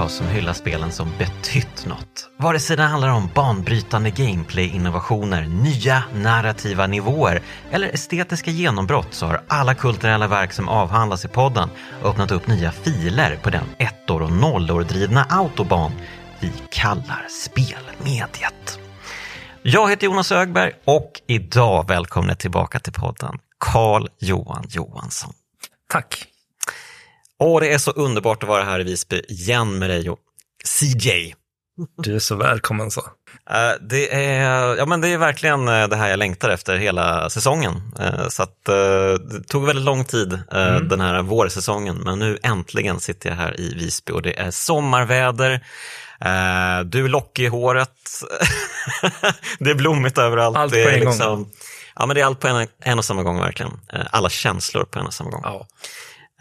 podcast som hyllar spelen som betytt något. Vare sig det handlar om banbrytande gameplay-innovationer, nya narrativa nivåer eller estetiska genombrott så har alla kulturella verk som avhandlas i podden öppnat upp nya filer på den ettor och nollor drivna autobahn vi kallar spelmediet. Jag heter Jonas Ögberg och idag välkomna tillbaka till podden Carl Johan Johansson. Tack. Åh, det är så underbart att vara här i Visby igen med dig och CJ. Du är så välkommen så. Uh, det, är, ja, men det är verkligen uh, det här jag längtar efter hela säsongen. Uh, så att, det tog väldigt lång tid mm. den här vårsäsongen, men nu äntligen sitter jag här i Visby och det är sommarväder. du är lockig i håret. det är blommigt överallt. Allt på en liksom, gång. Ja, men det är allt på en, en och samma gång verkligen. alla känslor på en och samma gång. Ja.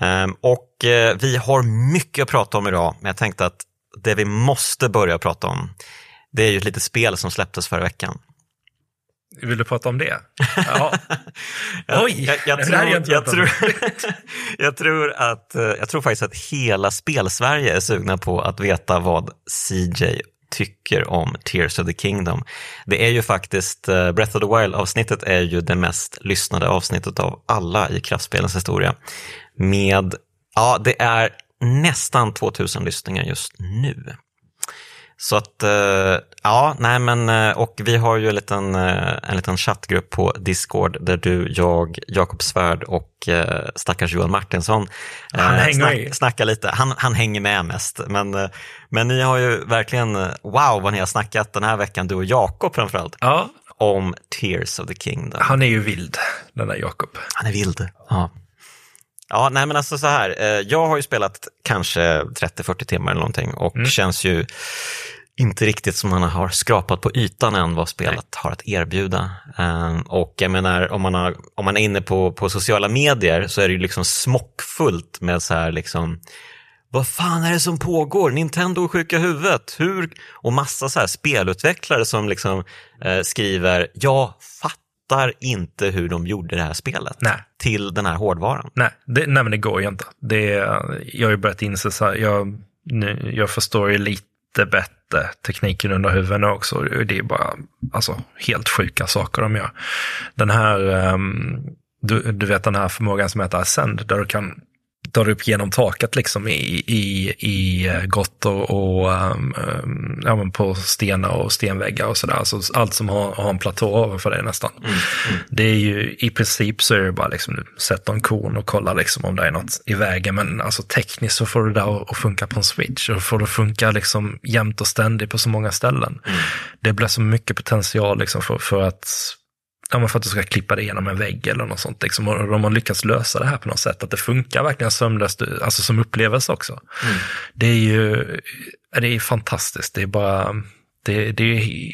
Um, och uh, vi har mycket att prata om idag, men jag tänkte att det vi måste börja prata om, det är ju ett litet spel som släpptes förra veckan. Vill du prata om det? Ja. Oj, jag, jag, tror, jag, jag, tror, jag, tror att, eh, jag tror faktiskt att hela spelsverige är sugna på att veta vad CJ tycker om Tears of the Kingdom. Det är ju faktiskt, eh, Breath of the Wild-avsnittet är ju det mest lyssnade avsnittet av alla i kraftspelens historia med, ja, det är nästan 2000 lyssningar just nu. Så att, eh, ja, nej men, eh, och vi har ju en liten, eh, en liten chattgrupp på Discord där du, jag, Jakob Svärd och stackars Johan Martinsson han snack, snackar lite. Han, han hänger med mest. Men, men ni har ju verkligen, wow vad ni har snackat den här veckan, du och Jakob framförallt. Ja. Om Tears of the Kingdom. Han är ju vild, den där Jakob. Han är vild, ja. Ja, nej men alltså så här, eh, jag har ju spelat kanske 30-40 timmar eller någonting och mm. känns ju inte riktigt som man har skrapat på ytan än vad spelet nej. har att erbjuda. Ehm, och jag menar, om man, har, om man är inne på, på sociala medier så är det ju liksom smockfullt med så här liksom vad fan är det som pågår? Nintendo är sjuka huvudet. Hur? Och massa så här spelutvecklare som liksom eh, skriver, jag fattar fattar inte hur de gjorde det här spelet nej. till den här hårdvaran. Nej, det, nej men det går ju inte. Det, jag har ju börjat inse så här, jag, nu, jag förstår ju lite bättre tekniken under huvudet också. Det är bara alltså, helt sjuka saker de gör. Den här, um, du, du vet den här förmågan som heter Ascend, där du kan drar upp genom taket liksom i, i, i eh, grottor och um, ja, men på stenar och stenväggar och sådär. Alltså allt som har, har en platå ovanför dig nästan. Mm, mm. Det är ju i princip så är det bara liksom du sätter en kon och kollar liksom om det är något i vägen. Men alltså tekniskt så får du det där att funka på en switch och får det funka liksom jämt och ständigt på så många ställen. Mm. Det blir så mycket potential liksom för, för att ja, för att du ska klippa det genom en vägg eller något sånt. Liksom. Och de har lyckats lösa det här på något sätt, att det funkar verkligen sömlöst, alltså som upplevelse också. Mm. Det är ju det är fantastiskt, det är bara, det, det är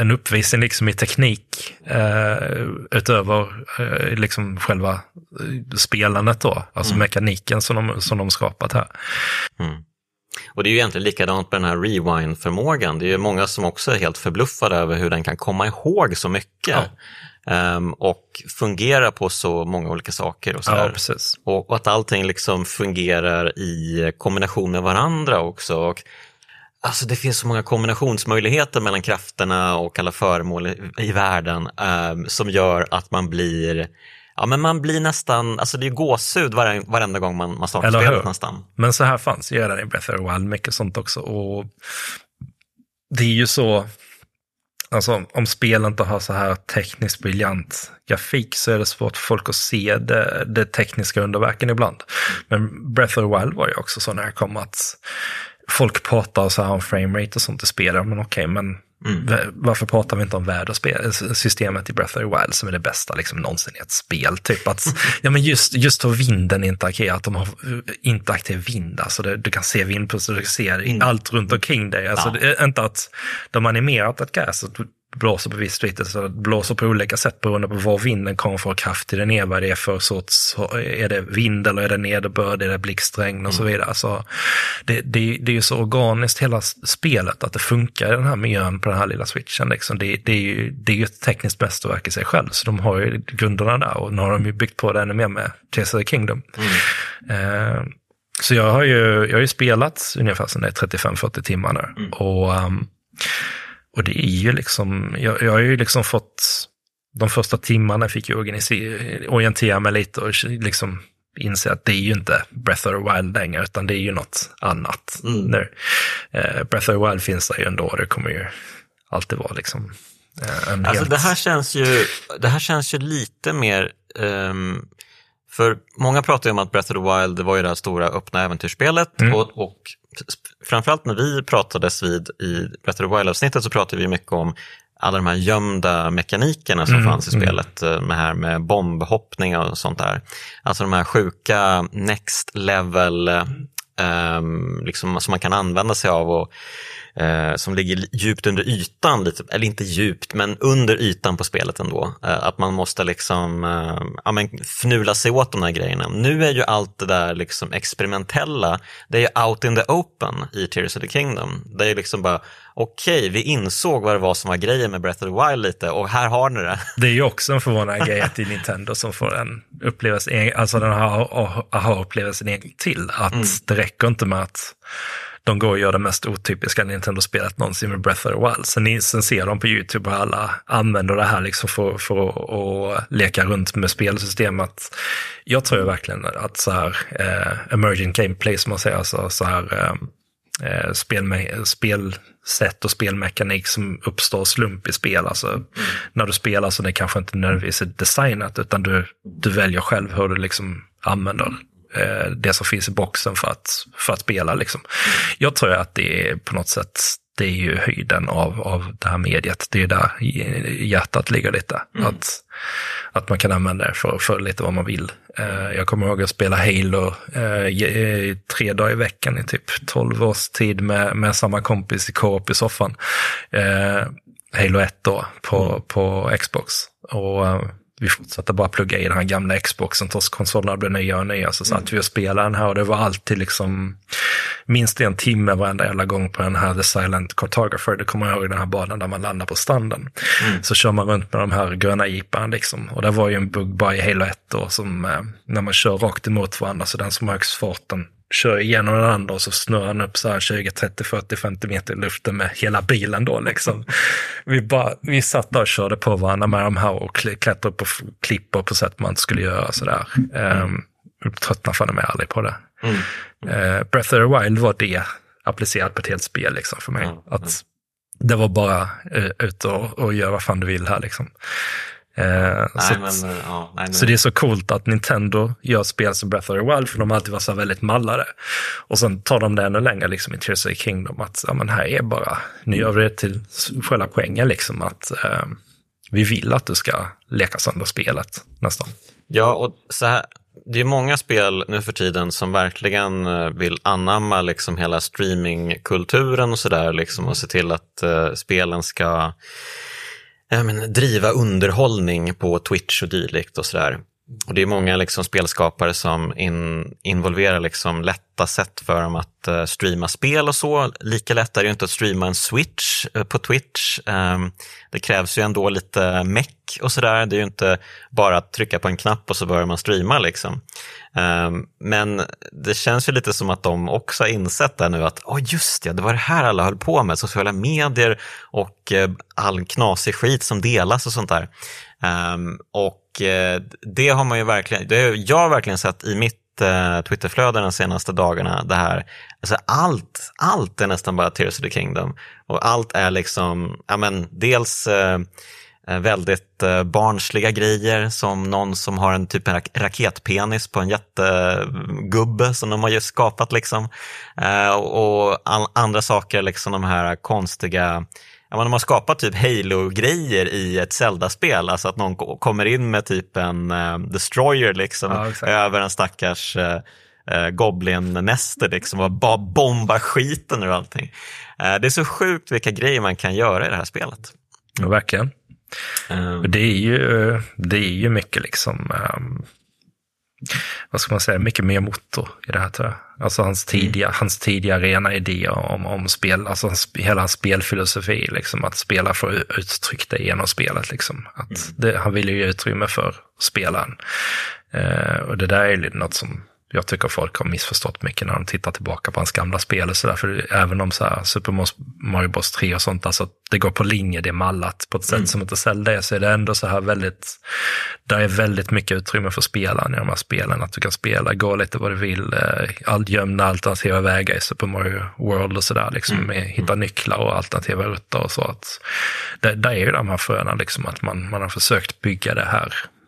en uppvisning liksom i teknik eh, utöver eh, liksom själva eh, spelandet då, alltså mm. mekaniken som de, som de skapat här. Mm. Och det är ju egentligen likadant med den här rewind-förmågan. Det är ju många som också är helt förbluffade över hur den kan komma ihåg så mycket. Ja. Um, och fungera på så många olika saker. Och, så ja, och, och, att allting liksom fungerar i kombination med varandra också. Och, alltså det finns så många kombinationsmöjligheter mellan krafterna och alla föremål i, i världen um, som gör att man blir Ja, men man blir nästan, alltså det är gåshud varenda, varenda gång man, man startar spelet nästan. Men så här fanns ju redan i Breath of the Wild mycket sånt också. Och det är ju så, Alltså om spel inte har så här tekniskt briljant grafik så är det svårt för folk att se det, det tekniska underverken ibland. Men Breath of the Wild var ju också så när det kom att folk pratar så här om framerate och sånt i spel. Men okej, okay, men Mm. Varför pratar vi inte om vädersystemet i Breath of the Wild som är det bästa liksom, någonsin i ett spel? Typ att, ja, men just, just hur vinden interagerar, att de har interaktiv vind, alltså det, du kan se vindpulser, du ser mm. allt runt omkring dig. Alltså, ja. det inte att de animerat ett gräs, blåser på visst vis, så det blåser på olika sätt beroende på var vinden kommer från, kraft i den är, vad det är för sorts, är det vind eller är det nederbörd, är det blixtregn och så mm. vidare. Så det, det, det är ju så organiskt hela spelet att det funkar i den här miljön på den här lilla switchen. Liksom. Det, det, är ju, det är ju ett tekniskt mästerverk i sig själv, så de har ju grunderna där och nu har de ju byggt på det ännu mer med the Kingdom. Mm. Eh, Så jag har ju, jag har ju spelat ungefär sådana 35-40 timmar nu. Mm. Och, um, och det är ju liksom, jag, jag har ju liksom fått, de första timmarna fick jag orientera mig lite och liksom inse att det är ju inte Breath of the Wild längre, utan det är ju något annat mm. nu. Uh, Breath of the Wild finns där ju ändå, det kommer ju alltid vara liksom uh, en alltså helt... det här känns ju, det här känns ju lite mer um, för många pratar ju om att Breath of the Wild det var ju det här stora öppna äventyrsspelet mm. och, och framförallt när vi pratades vid i Breath of the Wild-avsnittet så pratade vi mycket om alla de här gömda mekanikerna som mm, fanns i mm. spelet mm. med, här med bombhoppning och sånt där. Alltså de här sjuka next level um, liksom, som man kan använda sig av och eh, som ligger djupt under ytan, lite, eller inte djupt, men under ytan på spelet ändå. Eh, att man måste liksom eh, ja, men fnula sig åt de här grejerna. Nu är ju allt det där liksom experimentella, det är ju out in the open i Tears of the Kingdom. Det är liksom bara, okej, okay, vi insåg vad det var som var grejen med Breath of the Wild lite och här har ni det. Det är ju också en förvånande grej att det är Nintendo som får en upplevelse, alltså den här aha-upplevelsen en till. Att mm. det räcker inte med att de går och gör det mest otypiska Nintendo-spelet någonsin med Breath of the Wild. Sen, sen ser de på YouTube hur alla använder det här liksom för, för att, leka runt med spelsystemet. Jag tror verkligen att så här, eh, emergent gameplay som man säger, alltså så här eh, eh spelme- spelsätt och spelmekanik som uppstår slump i spel. Alltså, mm. När du spelar så det kanske inte nödvändigtvis är designat, utan du, du väljer själv hur du liksom använder eh, det som finns i boxen för att, för att spela. Liksom. Jag tror att det är på något sätt det är ju höjden av, av det här mediet. Det är där hjärtat ligger lite. Mm. Att, att man kan använda det för, för lite vad man vill. Eh, jag kommer ihåg att spela Halo eh, tre dagar i veckan i typ tolv års tid med, med samma kompis i co-op i soffan. Halo 1 då på, mm. på Xbox. Och vi fortsatte bara plugga i den här gamla Xboxen trots konsolerna blev nya och nya. Så satt mm. vi och spelade den här och det var alltid liksom minst en timme varenda jävla gång på den här The Silent Cartographer. Det kommer jag ihåg den här banan där man landar på stranden. Mm. Så kör man runt med de här gröna jeeparna liksom. Och det var ju en bugg bara i Halo 1 då som eh, när man kör rakt emot varandra så den som har högst farten kör igenom den andra och så snurrar han upp så här 20, 30, 40, 50 meter i luften med hela bilen då liksom. Vi, bara, vi satt där och körde på varandra med de här och klättrade upp på klippor på sätt man inte skulle göra sådär. Um, tröttnade fan med aldrig på det. Mm. Uh, Breath of the Wild var det applicerat på ett helt spel liksom för mig. Mm. Att det var bara uh, ut och, och göra vad fan du vill här liksom. Eh, nej, så, men, ja, nej, så det är så coolt att Nintendo gör spel som Breath of the Wild, för de har alltid varit så väldigt mallade. Och sen tar de det ännu längre liksom, i Tears of the Kingdom, att ja, men här är bara, nu gör vi det till själva poängen, liksom, att eh, vi vill att du ska leka sönder spelet nästan. Ja, och så här, det är många spel nu för tiden som verkligen eh, vill anamma liksom hela streamingkulturen och sådär liksom, och se till att uh, spelen ska ja, men, driva underhållning på Twitch och dylikt och sådär. Och det är många liksom spelskapare som in, involverar liksom lätta sätt för dem att uh, streama spel och så. Lika lätt är det inte att streama en switch uh, på Twitch. Um, det krävs ju ändå lite meck och sådär. Det är ju inte bara att trycka på en knapp och så börjar man streama. Liksom. Um, men det känns ju lite som att de också har insett det nu att oh, just ja, det var det här alla höll på med, sociala medier och uh, all knasig skit som delas och sånt där. Um, och Eh, det har man ju verkligen, det har jag verkligen sett i mitt eh, Twitterflöde de senaste dagarna. Det här, alltså allt, allt är nästan bara Tears of the Kingdom. Och allt är liksom, ja men dels eh, eh väldigt eh, barnsliga grejer som någon som har en typ av raketpenis på en jättegubbe som de har just skapat liksom. Eh, och andra saker, liksom de här konstiga ja, de har skapat typ Halo-grejer i ett Zelda-spel, alltså att någon kommer in med typ en uh, destroyer liksom ja, över en stackars uh, uh, Goblin-näste liksom och bara bombar skiten ur allting. Uh, det är så sjukt vilka grejer man kan göra i det här spelet. Ja, verkligen. Um, det, är ju, det är ju mycket liksom um vad ska man säga, mycket mer motor i det här tror jag. Alltså hans tidiga, mm. hans tidiga rena idéer om, om spel, alltså hans, hela hans spelfilosofi, liksom att spela för att uttrycka det genom spelet. Liksom. Att mm. det, han vill ju ge utrymme för spelaren. Eh, och det där är ju något som jag tycker folk har missförstått mycket när de tittar tillbaka på hans gamla spel och sådär. För även om så här Super Mario Bros 3 och sånt, alltså det går på linje, det är mallat på ett sätt mm. som inte Zelda är, så är det ändå så här väldigt, där är väldigt mycket utrymme för spelaren i de här spelen. Att du kan spela, gå lite vad du vill, eh, all, gömda alternativa vägar i Super Mario World och sådär, liksom mm. med, hitta nycklar och alternativa rutter och så. Att, där, där är ju de här fröna, liksom att man, man har försökt bygga det här mm.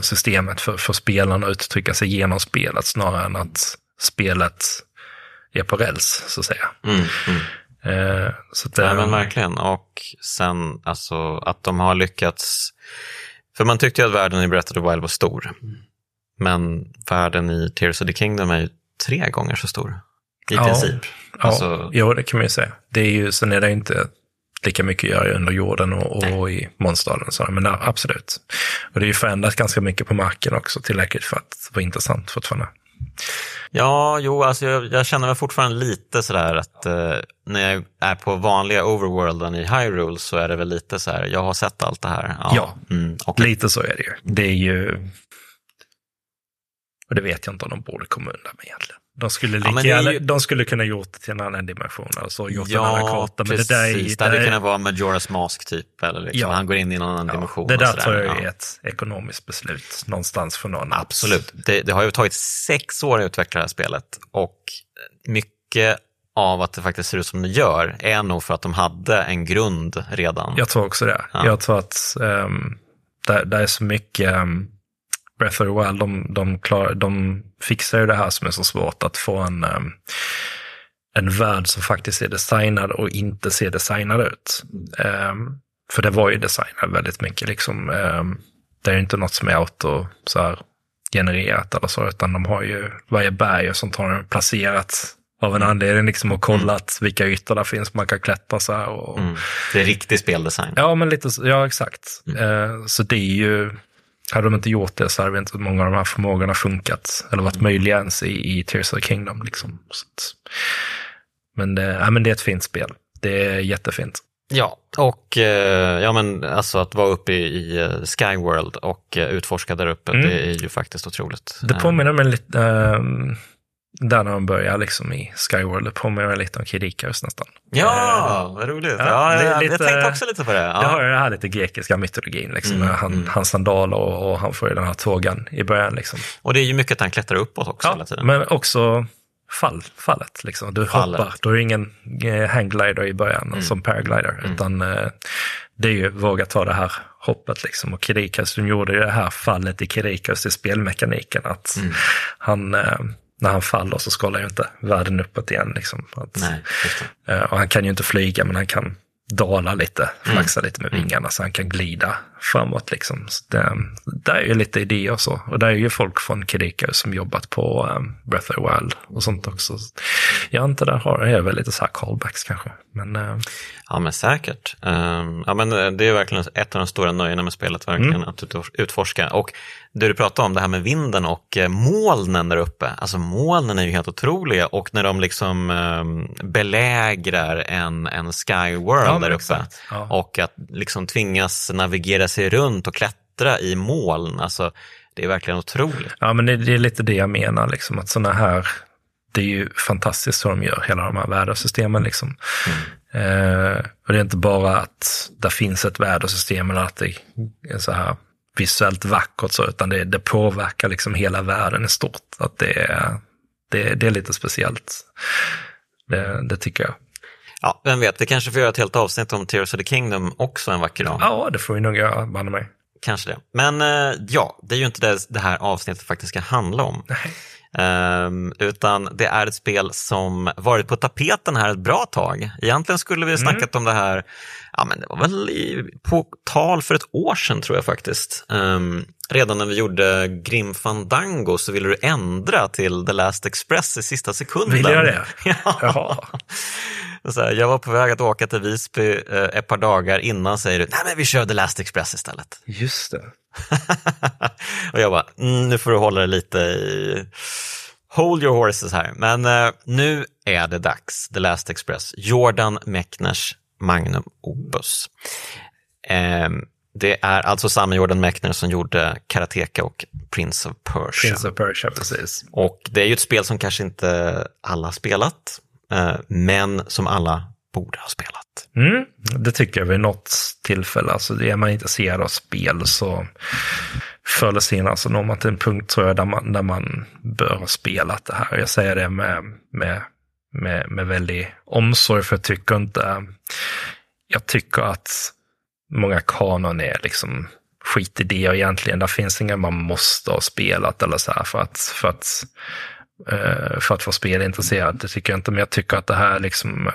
Systemet för, för spelarna att uttrycka sig genom spelet snarare än att spelet är på räls, så att säga. Mm, mm. Eh, så det, ja, men verkligen. Och sen alltså att de har lyckats. För man tyckte ju att världen i Breath of the Wild var stor. Men världen i Tears of the Kingdom är ju tre gånger så stor. I ja, princip. Alltså... Ja, jo, det kan man ju säga. Det är ju, sen är det inte lika mycket gör under jorden och, och i monsterdalen. Så, men absolut. Och det är ju förändrat ganska mycket på marken också, tillräckligt för att vara intressant fortfarande. Ja, jo, alltså jag, jag känner mig fortfarande lite sådär att eh, när jag är på vanliga overworlden i Hyrule så är det väl lite så här, jag har sett allt det här. Ja, ja mm, okay. lite så är det ju. Det är ju, och det vet jag inte om de borde komma undan med egentligen. De skulle, lika, ja, ju... de skulle kunna gjort det till en annan dimension, alltså gjort ja, en annan karta. Men precis. det, där är, det hade kunnat vara Majora's Mask typ, eller liksom, ja. han går in i någon annan ja. dimension. Det där tror jag är ett ekonomiskt beslut någonstans för någon. Absolut. Det, det, har ju tagit sex år att utveckla det här spelet och mycket av att det faktiskt ser ut som det gör är nog för att de hade en grund redan. Jag tror också det. Jag tror att um, det, det är så mycket um, Breath of the Wild, de, de, klar, de fixar ju det här som är så svårt, att få en, um, en värld som faktiskt är designad och inte ser designad ut. Um, för det var ju designad väldigt mycket, liksom. Um, det är inte något som är auto så här, genererat eller så, utan de har ju varje berg och sånt har de placerat av en anledning liksom och kollat mm. vilka ytor där finns man kan klättra så här. Och... Mm. Det är riktig speldesign. Ja, men lite, ja exakt. Mm. Uh, så det är ju, hade de inte gjort det så hade inte många av de här förmågorna funkat eller varit möjliga ens i, i Tears of the Kingdom. Liksom. Att, men, det, ja, men det är ett fint spel. Det är jättefint. Ja, och eh, ja, men alltså att vara uppe i, eh, Skyworld och eh, utforska där uppe, mm. det är ju faktiskt otroligt. Det påminner mig lite, um, där när de börjar liksom i Skyworld, påminner lite om Kid Icarus nästan. Ja, uh, vad roligt. Ja, ja, jag, lite, jag tänkte också lite på det. Ja. Det har ju den här lite grekiska mytologin, liksom, mm, han, mm. hans sandaler och, och, han får ju den här tågan i början. Liksom. Och det är ju mycket att han klättrar uppåt också ja, hela tiden. Men också fall, fallet. Liksom. Du fallet. hoppar, du har ingen eh, hangglider i början mm. som paraglider, mm. utan eh, det är ju våga ta det här hoppet liksom. Och Kirikas, de gjorde ju det här fallet i Kirikas i spelmekaniken, att mm. han eh, när han faller så skalar ju inte världen uppåt igen. Liksom. Att, Nej, eh, och han kan ju inte flyga, men han kan dala lite, mm. flaxa mm. lite med vingarna mm. så han kan glida framåt. Liksom. Så det, där är ju lite idéer och så. Och där är ju folk från Kedika som jobbat på um, Breath of the Wild och sånt också. Jag antar där har jag väl lite så här callbacks kanske. Men, uh... Ja men säkert. Um, ja, men det är verkligen ett av de stora nöjena med spelet, verkligen mm. att utforska. Och det du pratade om, det här med vinden och eh, molnen där uppe. Alltså molnen är ju helt otroliga och när de liksom eh, belägrar en, en skyworld ja, där uppe ja. och att liksom tvingas navigera sig runt och klättra i moln. Alltså, det är verkligen otroligt. Ja, men det, det är lite det jag menar, liksom, att sådana här det är ju fantastiskt så de gör, hela de här vädersystemen. Liksom. Mm. Eh, och det är inte bara att det finns ett vädersystem eller att det är så här visuellt vackert så, utan det, det påverkar liksom hela världen i stort. Att det, är, det, det är lite speciellt. Det, det tycker jag. Ja, vem vet, vi kanske får göra ett helt avsnitt om Tears of the Kingdom också en vacker dag. Ja, det får vi nog göra, banne mig. Kanske det. Men eh, ja, det är ju inte det det här avsnittet faktiskt ska handla om. Nej. Um, utan det är ett spel som varit på tapeten här ett bra tag. Egentligen skulle vi ha mm. snackat mm. om det här, ja men det var väl i, på tal för ett år sedan tror jag faktiskt. Um, redan när vi gjorde Grim Fandango så ville du ändra till The Last Express i sista sekunden. Vill jag det? ja. Här, jag var på väg att åka till Visby eh, ett par dagar innan säger du, nej men vi kör The Last Express istället. Just det. och jag bara, mm, nu får du hålla dig lite i... Hold your horses här. Men eh, nu är det dags, The Last Express, Jordan Mechners Magnum Opus. Eh, det är alltså samma Jordan Mechner som gjorde Karateka och Prince of Persia. Prince of Persia, precis. Och det är ju ett spel som kanske inte alla har spelat, Eh, men som alla borde ha spelat. Mm, det tycker jag vid något tillfälle. Alltså, är man intresserad av spel så förr eller senare så alltså, når man till en punkt tror jag där man, där man bör ha spelat det här. Jag säger det med, med, med, med väldig omsorg för jag tycker inte, jag tycker att många kanon är liksom skitidéer egentligen. Där finns inga man måste ha spelat eller så här för att, för att för att få spelintresserad. Det tycker jag inte, men jag tycker att det här liksom, eh,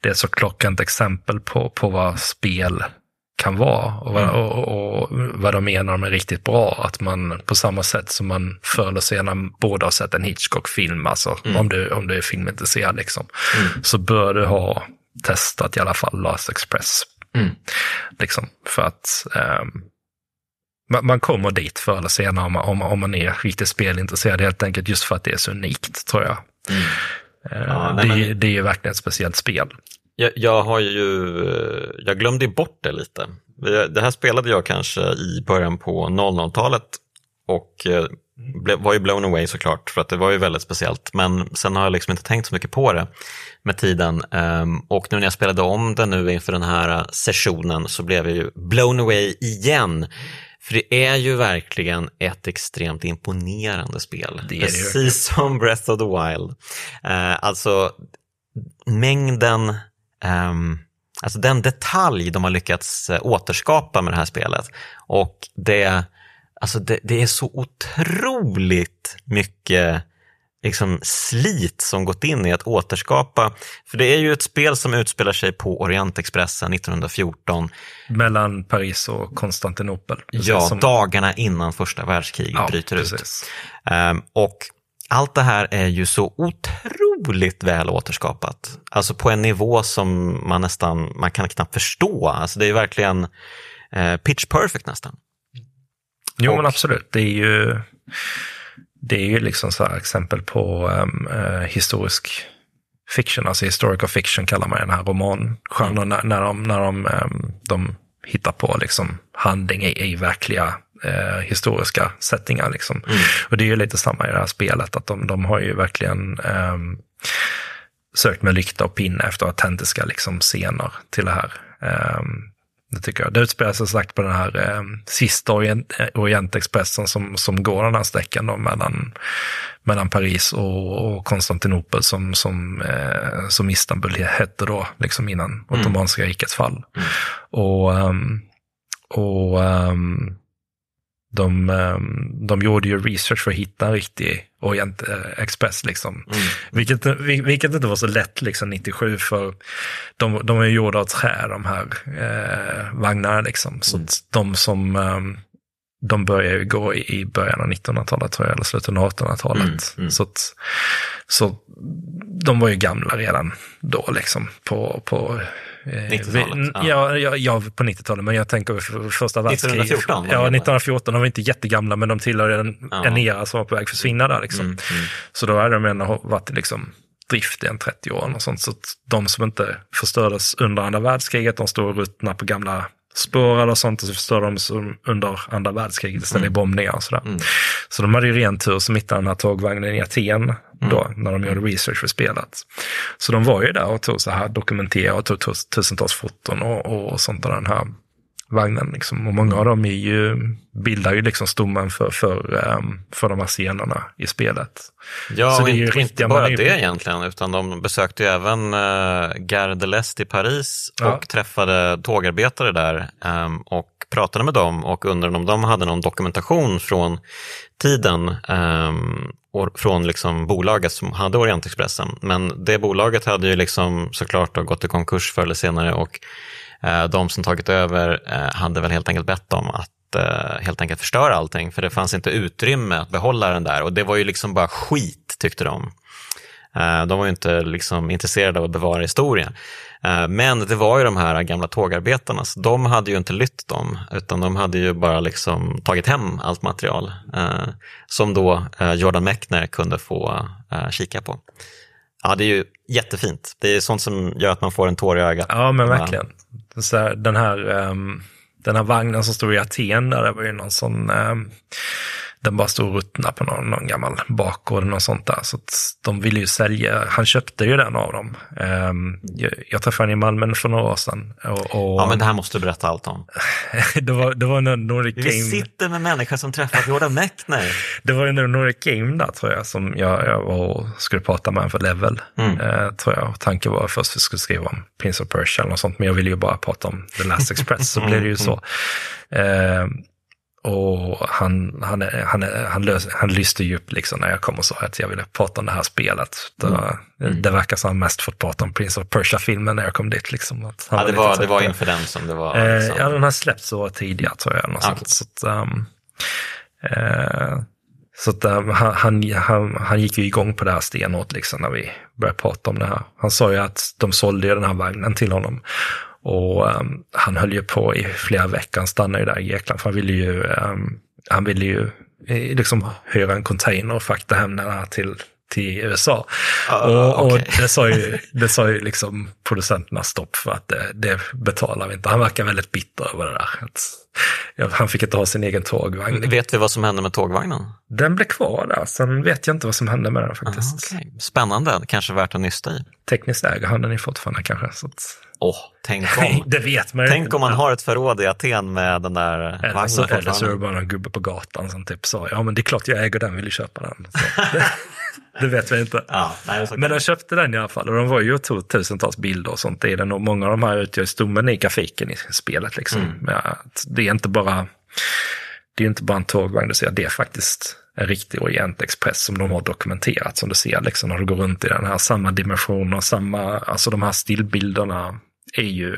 det är så klockrent exempel på, på vad spel kan vara och vad, mm. och, och, och vad de menar med riktigt bra. Att man på samma sätt som man förr eller senare borde ha sett en Hitchcock-film, alltså mm. om, du, om du är filmintresserad, liksom, mm. så bör du ha testat i alla fall Last Express. Mm. Liksom, för att um, man kommer dit förr eller senare om man, om, om man är riktigt spelintresserad helt enkelt just för att det är så unikt tror jag. Mm. Uh, ja, nej, det, men... det är ju verkligen ett speciellt spel. Jag, jag, har ju, jag glömde bort det lite. Det här spelade jag kanske i början på 00-talet och eh, var ju blown away såklart för att det var ju väldigt speciellt. Men sen har jag liksom inte tänkt så mycket på det med tiden. Ehm, och nu när jag spelade om det nu inför den här sessionen så blev jag ju blown away igen. För det är ju verkligen ett extremt imponerande spel. Det är Precis det. som Breath of the Wild. Uh, alltså mängden, um, alltså den detalj de har lyckats uh, återskapa med det här spelet. Och det, alltså det, det är så otroligt mycket liksom slit som gått in i att återskapa. För det är ju ett spel som utspelar sig på Orientexpressen 1914. Mellan Paris och Konstantinopel. Ja, som... dagarna innan första världskriget ja, bryter precis. ut. Um, och allt det här är ju så otroligt väl återskapat. Alltså på en nivå som man nästan, man kan knappt förstå. Alltså det är verkligen uh, pitch perfect nästan. Jo, och... men absolut. Det är ju det är ju liksom så exempel på um, uh, historisk fiction, alltså historical fiction kallar man den här romangenren, när, när de, när de, um, de hittar på liksom handling i, i verkliga uh, historiska settingar. Liksom. Mm. Och det är ju lite samma i det här spelet, att de, de har ju verkligen um, sökt med lykta och pinne efter autentiska liksom, scener till det här. Um, det tycker jag. Det utspelar sig sagt på den här eh, sista Orient, eh, Orientexpressen som, som går den här sträckan då mellan, mellan Paris och, och Konstantinopel som, som, eh, som Istanbul hette då, liksom innan mm. Ottomanska rikets fall. Mm. Och, um, och um, de, ehm, de gjorde ju research för att hitta en riktig Orient eh, Express. Liksom. Mm. Vilket, vilket inte var så lätt liksom, 97 för de, de är gjorda av trä de här eh, vagnarna. Liksom. Så mm. de som um, de började ju gå i början av 1900-talet tror jag, eller slutet av 1800-talet. Mm, mm. Så, så de var ju gamla redan då liksom på, på 90-talet? Eh, ja. Ja, ja, på 90-talet, men jag tänker för första världskriget. 1914? Ja, 1914. De var inte jättegamla, men de tillhörde en, ja. en era som var på väg att försvinna där. Liksom. Mm, mm. Så då hade de ändå varit liksom, drift i en 30 år. Och sånt. Så de som inte förstördes under andra världskriget, de stod och ruttnade på gamla spår eller sånt och så förstörde de som under andra världskriget istället mm. i bombningar och sådär. Mm. Så de hade ju ren tur som hittade den här tågvagnen i Aten då, mm. när de gjorde research för spelet. Så de var ju där och tog så här, dokumenterade och tog tusentals foton och, och sånt av den här vagnen. Liksom. Och många av dem är ju, bildar ju liksom stommen för, för, um, för de här scenerna i spelet. Ja, så och det är inte bara det egentligen, utan de besökte ju även uh, Gare de l'Est i Paris och ja. träffade tågarbetare där um, och pratade med dem och undrade om de hade någon dokumentation från tiden um, från liksom bolaget som hade Orientexpressen. Men det bolaget hade ju liksom såklart gått i konkurs förr eller senare och Eh, de som tagit över eh, hade väl helt enkelt bett om att eh, helt enkelt förstöra allting för det fanns inte utrymme att behålla den där och det var ju liksom bara skit tyckte de. De var ju inte liksom intresserade av att bevara historien. Men det var ju de här gamla tågarbetarna, så de hade ju inte lytt dem, utan de hade ju bara liksom tagit hem allt material som då Jordan Mechner kunde få kika på. Ja, det är ju jättefint. Det är sånt som gör att man får en tår i ögat. Ja, men verkligen. Så den här, um, den här vagnen som stod i Aten där, det var ju någon sån ehm, den bara stod och ruttnade på någon, någon gammal bakgård eller sånt där. Så de ville ju sälja, han köpte ju den av dem. Um, jag, jag träffade honom i Malmö för några år sedan. Och, och, ja, men det här måste du berätta allt om. det var, det var en Nordic Vi Game. sitter med människor som träffat Jordan Mechner. Det var en Nordic Game där tror jag, som jag, jag var och skulle prata med för Level. Mm. Uh, tror jag. Tanken var först att vi skulle skriva om Prince of Persia eller något sånt, men jag ville ju bara prata om The Last Express, så blev det ju så. Uh, och han, han, han, han, lös, han lyste ju upp liksom när jag kom och sa att jag ville prata om det här spelet. Det, mm. det verkar som han mest fått prata om Prince of Persia-filmen när jag kom dit. Liksom, att ja, det var, det var inför den som det var? Eh, liksom. ja, den har släppts så tidigare tror jag. Okay. Så att, um, eh, så att, um, han, han, han gick ju igång på det här stenhårt liksom, när vi började prata om det här. Han sa ju att de sålde den här vagnen till honom. Och um, han höll ju på i flera veckor, han stannade ju där i Grekland för han ville ju, um, han ville ju eh, liksom hyra en container och frakta hem den här till, till USA. Uh, och, okay. och, det, sa ju, det sa ju liksom producenterna stopp för att det, det betalar vi inte. Han verkar väldigt bitter över det där. Att, han fick inte ha sin egen tågvagn. Vet vi vad som hände med tågvagnen? Den blev kvar där, sen vet jag inte vad som hände med den faktiskt. Uh, okay. Spännande, kanske värt att nysta i. Tekniskt äger han den fortfarande kanske. Så att... Oh, tänk om, det vet man tänk om man har ett förråd i Aten med den där eller vagnen så, Eller så är det bara en gubbe på gatan som typ sa, ja men det är klart jag äger den, vill du köpa den? det, det, vet vi inte. Ja, nej, men de köpte den i alla fall och de var ju och tog tusentals bilder och sånt i den och många av de här utgör stommen i grafiken i spelet. Liksom. Mm. det är inte bara det är inte bara en tågvagn du ser, det är faktiskt en riktig Orient Express som de har dokumenterat som du ser liksom när du går runt i den här samma dimensioner, samma, alltså de här stillbilderna är ju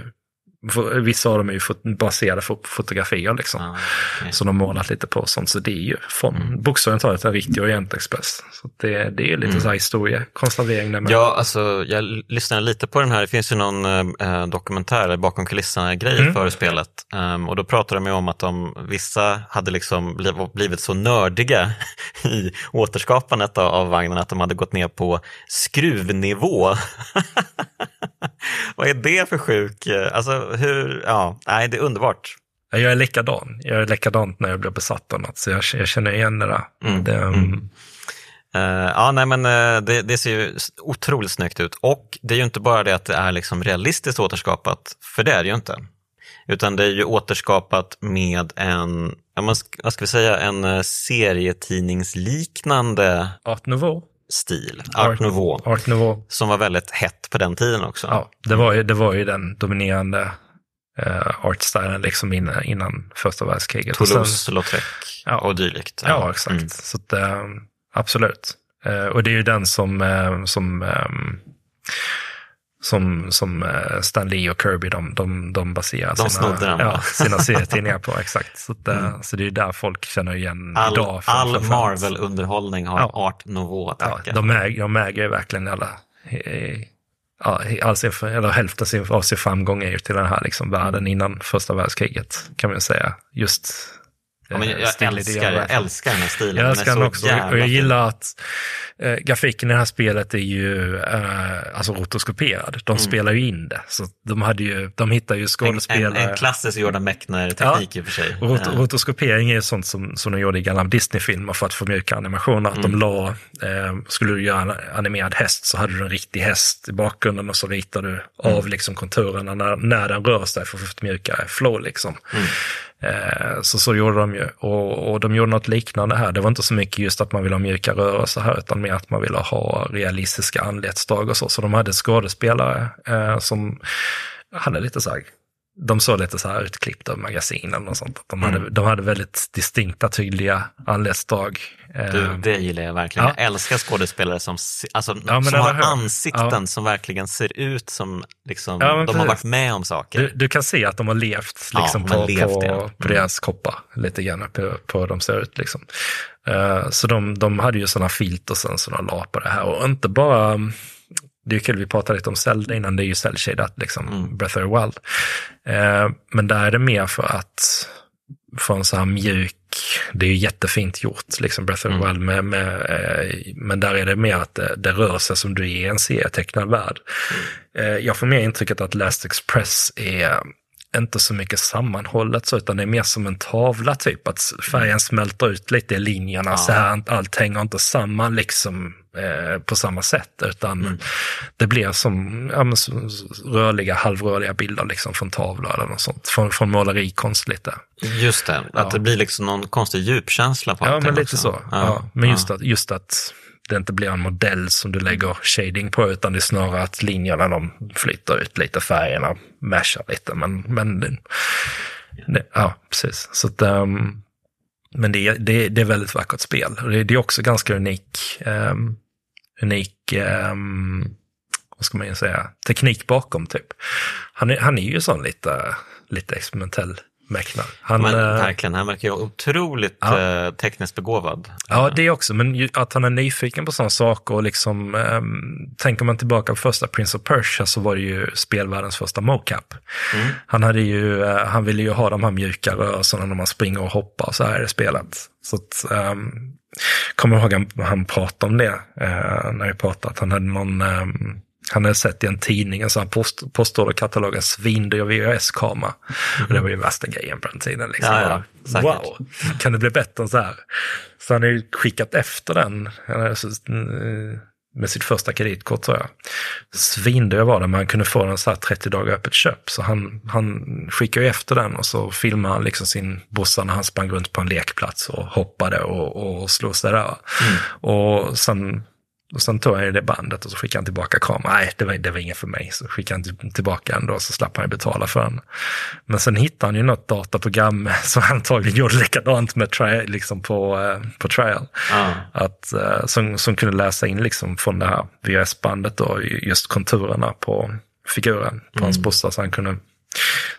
Vissa av dem är ju baserade på fotografier liksom. Ah, okay. Som de målat lite på sånt. Så det är ju från mm. bokstavligt talat en riktig Orientexpress. Så det, det är lite mm. så här historiekonservering. Där med. Ja, alltså jag lyssnade lite på den här. Det finns ju någon eh, dokumentär bakom kulisserna-grej mm. för spelet. Um, och då pratade de ju om att de, vissa hade liksom blivit så nördiga i återskapandet av, av vagnen att de hade gått ner på skruvnivå. Vad är det för sjuk, eh, alltså hur, ja, nej det är underbart. Jag är likadan, jag är likadant när jag blir besatt av något, så jag, jag känner igen det där. Mm. Det, mm. Uh, ja, nej men uh, det, det, ser ju otroligt snyggt ut och det är ju inte bara det att det är liksom realistiskt återskapat, för det är det ju inte. Utan det är ju återskapat med en, vad ska vi säga, en serietidningsliknande Art Nouveau stil, Art, Art Nouveau, Art Nouveau, som var väldigt hett på den tiden också. Ja, det var ju, det var ju den dominerande uh, artstylen liksom innan, innan första världskriget. Toulouse-Lautrec ja, och dylikt. Ja, ja exakt. Mm. Så att, uh, absolut. Uh, och det är ju den som, uh, som som, som uh, Stan Lee och Kirby, de, de, de baserar de sina, den, ja, sina serietidningar på. Exakt. Så, att, mm. så det är ju där folk känner igen all, idag. all Marvel-underhållning har ja. Art Nouveau att tacka. Ja, de, äger, de äger verkligen alla, ja, all sin, eller hälften av sin framgång är ju till den här liksom, världen innan första världskriget, kan man säga. Just Ja, men jag, jag älskar, jag älskar den här stilen. Jag älskar den, den också. Och jag gillar att äh, grafiken i det här spelet är ju äh, alltså rotoskoperad. De mm. spelar ju in det. Så de, hade ju, de hittar ju skådespelare. En, en, en klassisk Jordan Mechner-teknik ja. i och för sig. Och rot, rotoskopering är sånt som, som de gjorde i gamla Disney-filmer för att få mjuka animationer. Att mm. de la, eh, skulle du göra en animerad häst så hade du en riktig häst i bakgrunden och så ritar du mm. av liksom konturerna när, när den rör sig för att få mjuka flow liksom. Eh, så så gjorde de ju. Och, och, de gjorde något liknande här. Det var inte så mycket just att man ville ha mjuka rörelser här, utan mer att man ville ha realistiska anletsdrag och så. Så de hade skådespelare eh, som hade lite så här de såg lite så här utklippta ur magasinen och sånt. De hade, mm. de hade väldigt distinkta, tydliga anletsdrag. Du, eh, det gillar jag verkligen. Ja. Jag älskar skådespelare som, alltså, ja, som har ansikten ja. som verkligen ser ut som liksom, de precis. har varit med om saker. Du, du, kan se att de har levt liksom, på, levt, på, mm. på deras kroppar lite grann, på, på hur de ser ut. Liksom. Uh, så de, de hade ju sådana filter sen som de la på det här. Och inte bara det är kul, vi pratade lite om Zelda innan, det är ju cell liksom, mm. Breath of the Wild. Eh, men där är det mer för att få en så här mjuk, det är ju jättefint gjort, liksom Breath of the mm. Wild, med, med, eh, men där är det mer att det, det rör sig som du är i en serietecknad värld. Mm. Eh, jag får mer intrycket att Last Express är inte så mycket sammanhållet så, utan det är mer som en tavla typ. Att färgen smälter ut lite i linjerna ja. så här, allt hänger inte samman liksom eh, på samma sätt. Utan mm. det blir som ja, men, rörliga, halvrörliga bilder liksom från tavlor eller något sånt. Från, från målerikonst lite. Just det, att ja. det blir liksom någon konstig djupkänsla på Ja, men lite också. så. Ja. Men just att, just att det inte blir en modell som du lägger shading på, utan det är snarare att linjerna de flyttar ut lite, färgerna mashar lite. Men, men det, det, ja, precis. Så att, um, men det, det, det är väldigt vackert spel. Och det, det är också ganska unik, um, unik um, vad ska man säga, teknik bakom typ. Han är, han är ju sån lite, lite experimentell Mäklar. Han, men, äh, verkligen, han verkar ju otroligt ja. äh, tekniskt begåvad. Ja, det också, men ju, att han är nyfiken på sådana saker och liksom, ähm, tänker man tillbaka på första Prince of Persia så var det ju spelvärldens första mocap. Mm. Han hade ju, äh, han ville ju ha de här mjuka rörelserna när man springer och hoppar och så här i spelet. Så att, ähm, kommer ihåg han, han pratade om det, äh, när vi pratade, att han hade någon, ähm, han hade sett i en tidning en sån post, postorderkatalog, en svindyr VHS-kamera. Mm. Och det var ju värsta grejen på den tiden. Liksom. Ja, ja, wow, kan det bli bättre än så här? Så han har ju skickat efter den eh, med sitt första kreditkort tror jag. Svindyr var det, men han kunde få den så här 30 dagar öppet köp. Så han, han skickade ju efter den och så filmade han liksom sin brorsa när han sprang runt på en lekplats och hoppade och, och slog sig där. Mm. Och sen och sen tog han ju det bandet och så skickade han tillbaka kameran. Nej, det var, det var inget för mig. Så skickade han tillbaka ändå och så slapp han ju betala för den. Men sen hittade han ju något dataprogram som antagligen gjorde likadant med tri, liksom på, eh, på trial. Ah. Att, eh, som, som kunde läsa in liksom från det här VHS-bandet då, just konturerna på figuren på mm. hans brorsa så han kunde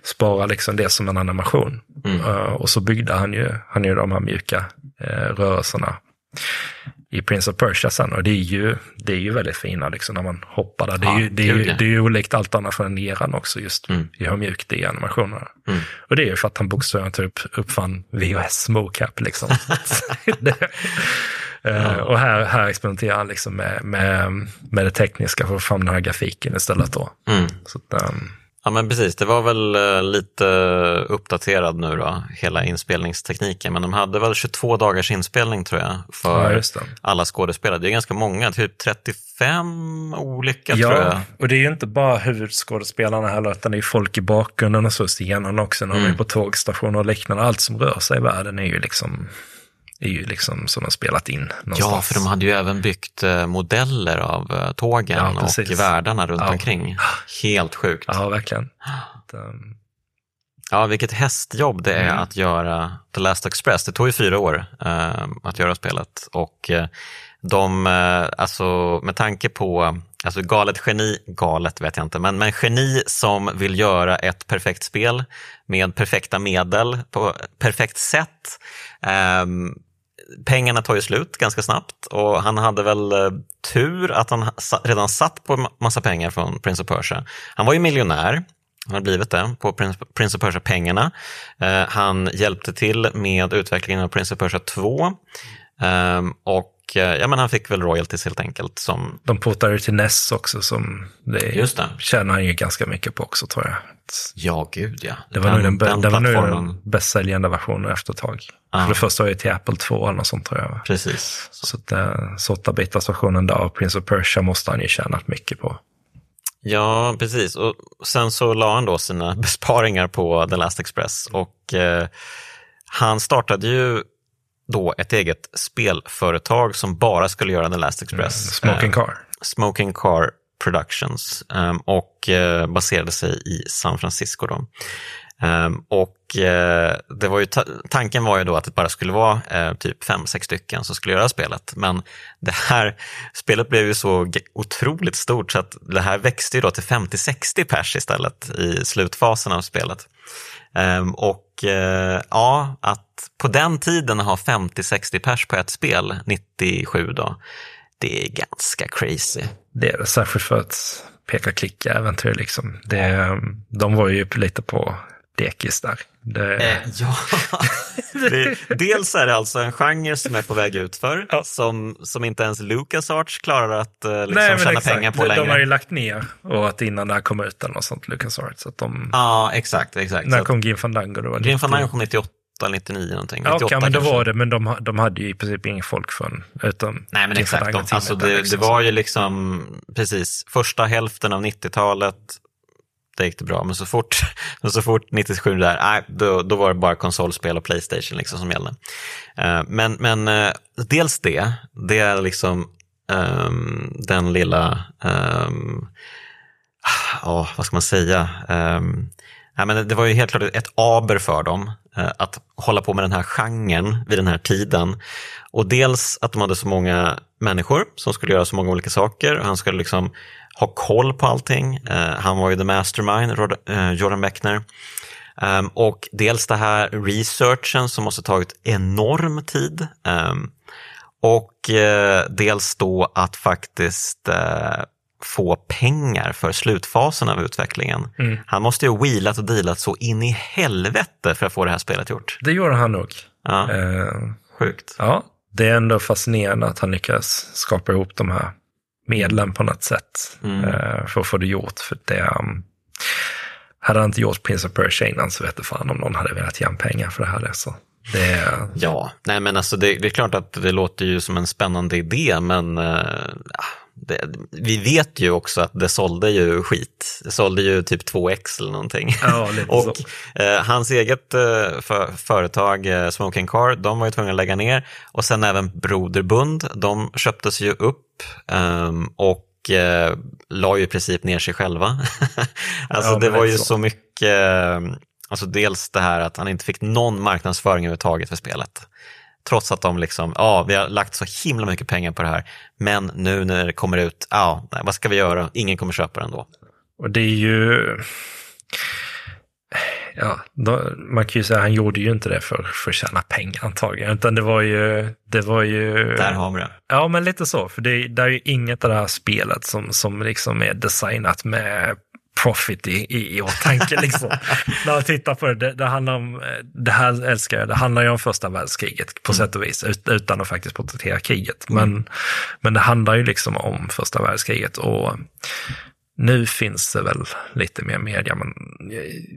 spara liksom det som en animation. Mm. Uh, och så byggde han ju, han ju de här mjuka rörelserna i Prince of Persia sen. Och det är ju, det är ju väldigt fina liksom när man hoppar där. Det är, ja, ju, det är, ju, det är ju olikt allt annat från eran också just mm. i hur mjukt det är i animationerna. Mm. Och det är ju för att han bokstavligen typ uppfann VHS mocap liksom. eh, ja. och här, här experimenterar han liksom med, med, med det tekniska för att få fram den här grafiken istället då. Mm. Så att, um, Ja men precis, det var väl eh, lite uppdaterad nu då, hela inspelningstekniken. Men de hade väl 22 dagars inspelning tror jag för ja, alla skådespelare. Det är ganska många, typ 35 olika ja, tror jag. Ja, och det är ju inte bara huvudskådespelarna heller, utan det är folk i bakgrunden och så, scenen också, när mm. de är på tågstationer och liknande. Allt som rör sig i världen är ju liksom är ju liksom som de spelat in någonstans. Ja, för de hade ju även byggt eh, modeller av eh, tågen ja, och världarna runt ja. omkring. Helt sjukt. Ja, verkligen. Ja, vilket hästjobb det är mm. att göra The Last Express. Det tog ju fyra år eh, att göra spelet och eh, de, eh, alltså med tanke på, alltså galet geni, galet vet jag inte, men, men geni som vill göra ett perfekt spel med perfekta medel på perfekt sätt. Um, pengarna tar ju slut ganska snabbt och han hade väl eh, tur att han redan satt på massa pengar från Prince of Persia. Han var ju miljonär, han har blivit det, på Prince of Persia-pengarna. Eh, han hjälpte till med utvecklingen av Prince of Persia 2 ehm, och och eh, ja, men han fick väl royalties helt enkelt. Som... De portade till NES också som det, Just det. tjänar han ju ganska mycket på också tror jag. Ja, gud ja. Det var den, nog den, den, det var nog den bäst säljande versionen efter ett tag. Ah. För det första var ju till Apple 2 eller något sånt tror jag. Precis. Så, så 8-bitars versionen där av Prince of Persia måste han ju tjänat mycket på. Ja, precis. Och sen så la han då sina besparingar på The Last Express och eh, han startade ju då ett eget spelföretag som bara skulle göra The Last Express. Mm, Smoking Car. Uh, Smoking Car Productions um, och uh, baserade sig i San Francisco. Då. Um, och uh, det var ju tanken var ju då att det bara skulle vara typ fem, sex stycken som skulle göra spelet. Men det här spelet blev ju så otroligt stort så att det här växte ju då till 50-60 pers istället i slutfasen av spelet. Um, och eh, ja, att på den tiden ha 50-60 pers på ett spel, 97 då, det är ganska crazy. Det är det, särskilt för att peka-klicka-äventyr liksom. Det, de var ju lite på dekis där. Det... Eh, ja, det, dels är det alltså en genre som är på väg ut för ja. som, som inte ens LucasArts klarar att eh, liksom Nej, tjäna exakt. pengar på längre. De har ju lagt ner och att innan det här kom ut eller något sånt, LucasArts. Att de... Ja, exakt. exakt. När kom Grim Fandango? Då? Grim Fandango kom 98 99 någonting. 98 ja, men då var det, men de, de hade ju i princip inget folk från, utan Nej, men exakt. De, alltså det, liksom. det var ju liksom, precis, första hälften av 90-talet det gick det bra. Men så fort, så fort 97 där, då, då var det bara konsolspel och Playstation liksom som gällde. Eh, men men eh, dels det, det är liksom um, den lilla, um, oh, vad ska man säga, ehm, um, ja, men det var ju helt klart ett aber för dem eh, att hålla på med den här genren vid den här tiden. Och dels att de hade så många människor som skulle göra så många olika saker. Han skulle liksom ha koll på allting. Uh, han var ju the mastermind, uh, Jordan Beckner. Um, och dels det här researchen som måste tagit enorm tid. Um, och uh, dels då att faktiskt få pengar för slutfasen av utvecklingen. Mm. Han måste ju ha wheelat och dealat så in i helvete för att få det här spelet gjort. Det gjorde han nog. Ja. Sjukt. Ja, det är ändå fascinerande att han lyckas skapa ihop de här medlen på något sätt mm. uh, för att få det gjort. För det, um, hade han inte gjort Prince of Persia innan så vet jag fan om någon hade velat ge pengar för det här. Alltså. Det... Ja, nej men alltså det, det, är klart att det låter ju som en spännande idé, men uh, det, vi vet ju också att det sålde ju skit. Det sålde ju typ 2x eller någonting. Ja, och eh, hans eget eh, för, företag eh, Smoking Car, de var ju tvungna att lägga ner. Och sen även Broderbund, de köptes ju upp ehm, och eh, la ju i princip ner sig själva. alltså ja, det var ju så, så mycket, alltså dels det här att han inte fick någon marknadsföring överhuvudtaget för spelet. Trots att de liksom, ja, vi har lagt så himla mycket pengar på det här, men nu när det kommer ut, ja, nej, vad ska vi göra? Ingen kommer köpa det ändå. Och det är ju, ja, då, man kan ju säga att han gjorde ju inte det för, för att tjäna pengar antagligen, utan det var ju, det var ju... Där har vi det. Ja, men lite så, för det, det är ju inget av det här spelet som, som liksom är designat med profit i, i, i åtanke. Liksom. När man tittar på det, det, det, handlar om, det här älskar jag, det handlar ju om första världskriget på mm. sätt och vis, ut, utan att faktiskt porträttera kriget. Mm. Men, men det handlar ju liksom om första världskriget och nu finns det väl lite mer media, men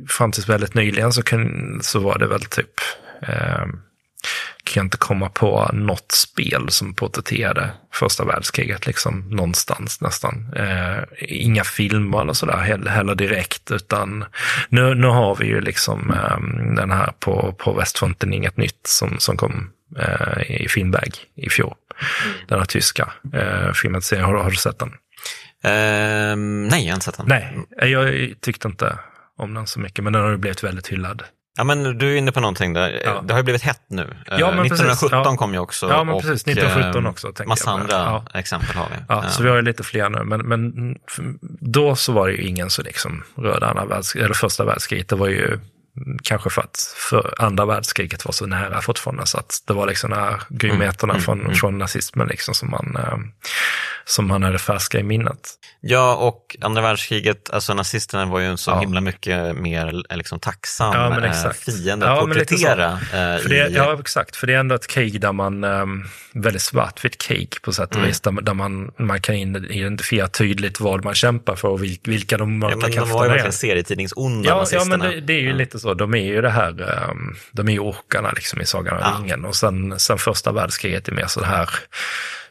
fram tills väldigt nyligen så, kun, så var det väl typ eh, kan inte komma på något spel som porträtterade första världskriget liksom någonstans nästan. Eh, inga filmer eller sådär heller, heller direkt, utan nu, nu har vi ju liksom eh, den här på, på västfronten Inget nytt som, som kom eh, i filmväg i fjol. Mm. Den här tyska eh, filmen. Har, har du sett den? Um, nej, jag har inte sett den. Nej, jag tyckte inte om den så mycket, men den har ju blivit väldigt hyllad. Ja, men du är inne på någonting där. Ja. Det har ju blivit hett nu. Ja, men 1917 ja. kom ju också. Ja, men och, precis. 1917 eh, också. Massa andra exempel har vi. Ja, Så vi har ju lite fler nu. Men, men då så var det ju ingen som liksom rörde andra världskriget, eller första världskriget. Det var ju kanske för att för andra världskriget var så nära fortfarande. Så att det var liksom de här grymheterna mm, från, mm, från nazismen liksom som man, eh, som man hade färska i minnet. Ja, och andra världskriget, alltså nazisterna var ju en så ja. himla mycket mer eh, liksom, tacksam ja, men eh, fiende att ja, porträttera. För det, i... Ja, exakt. För det är ändå ett krig där man, väldigt svartvitt krig på sätt och mm. vis, där, där, man, man kan identifiera tydligt vad man kämpar för och vilka de mörka ja, men krafterna är. De var ju verkligen serietidningsonda, ja, nazisterna. Ja, men det, det är ju lite så. De är ju det här, um, de är ju orkarna liksom i Sagan om ja. ringen. Och sen, sen första världskriget är mer så här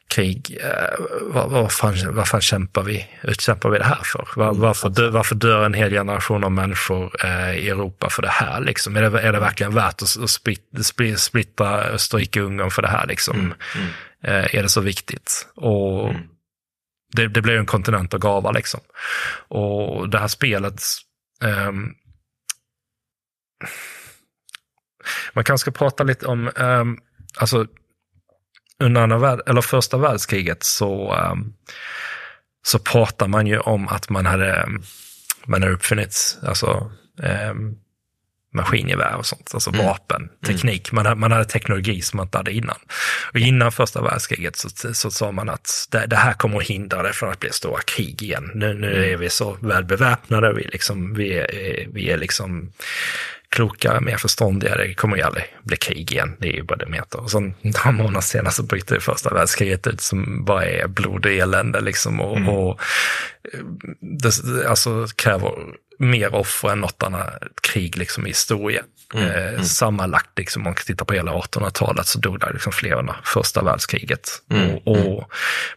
krig, eh, vad, vad, fan, vad fan kämpar vi, utkämpar vi det här för? Var, mm, varför, dö, varför dör en hel generation av människor eh, i Europa för det här? Liksom? Är, det, är det verkligen värt att, split, splittra Österrike-Ungern för det här? Liksom? Mm, mm. Eh, är det så viktigt? Och mm. det, det blir en kontinent att gava liksom. Och det här spelet, um, man kanske ska prata lite om, um, alltså under andra eller första världskriget så, um, så pratar man ju om att man hade, man hade uppfunnit alltså, um, maskingevär och sånt, alltså mm. vapen, mm. teknik. Man, man hade teknologi som man inte hade innan. Och innan första världskriget så, så sa man att det, det, här kommer att hindra det från att bli stora krig igen. Nu, nu mm. är vi så väl beväpnade, vi, liksom, vi, är, vi är liksom klokare, mer förståndiga. Det kommer ju aldrig bli krig igen. Det är ju bara det meter. Och sen några månader senare så bryter det första världskriget ut som bara är blod och elände liksom. Och, mm. och det alltså, kräver mer offer än något annat krig liksom, i historien. Mm, eh, mm. Sammanlagt, liksom, om man tittar på hela 1800-talet, så dog det liksom fler under första världskriget. Mm, och, och mm.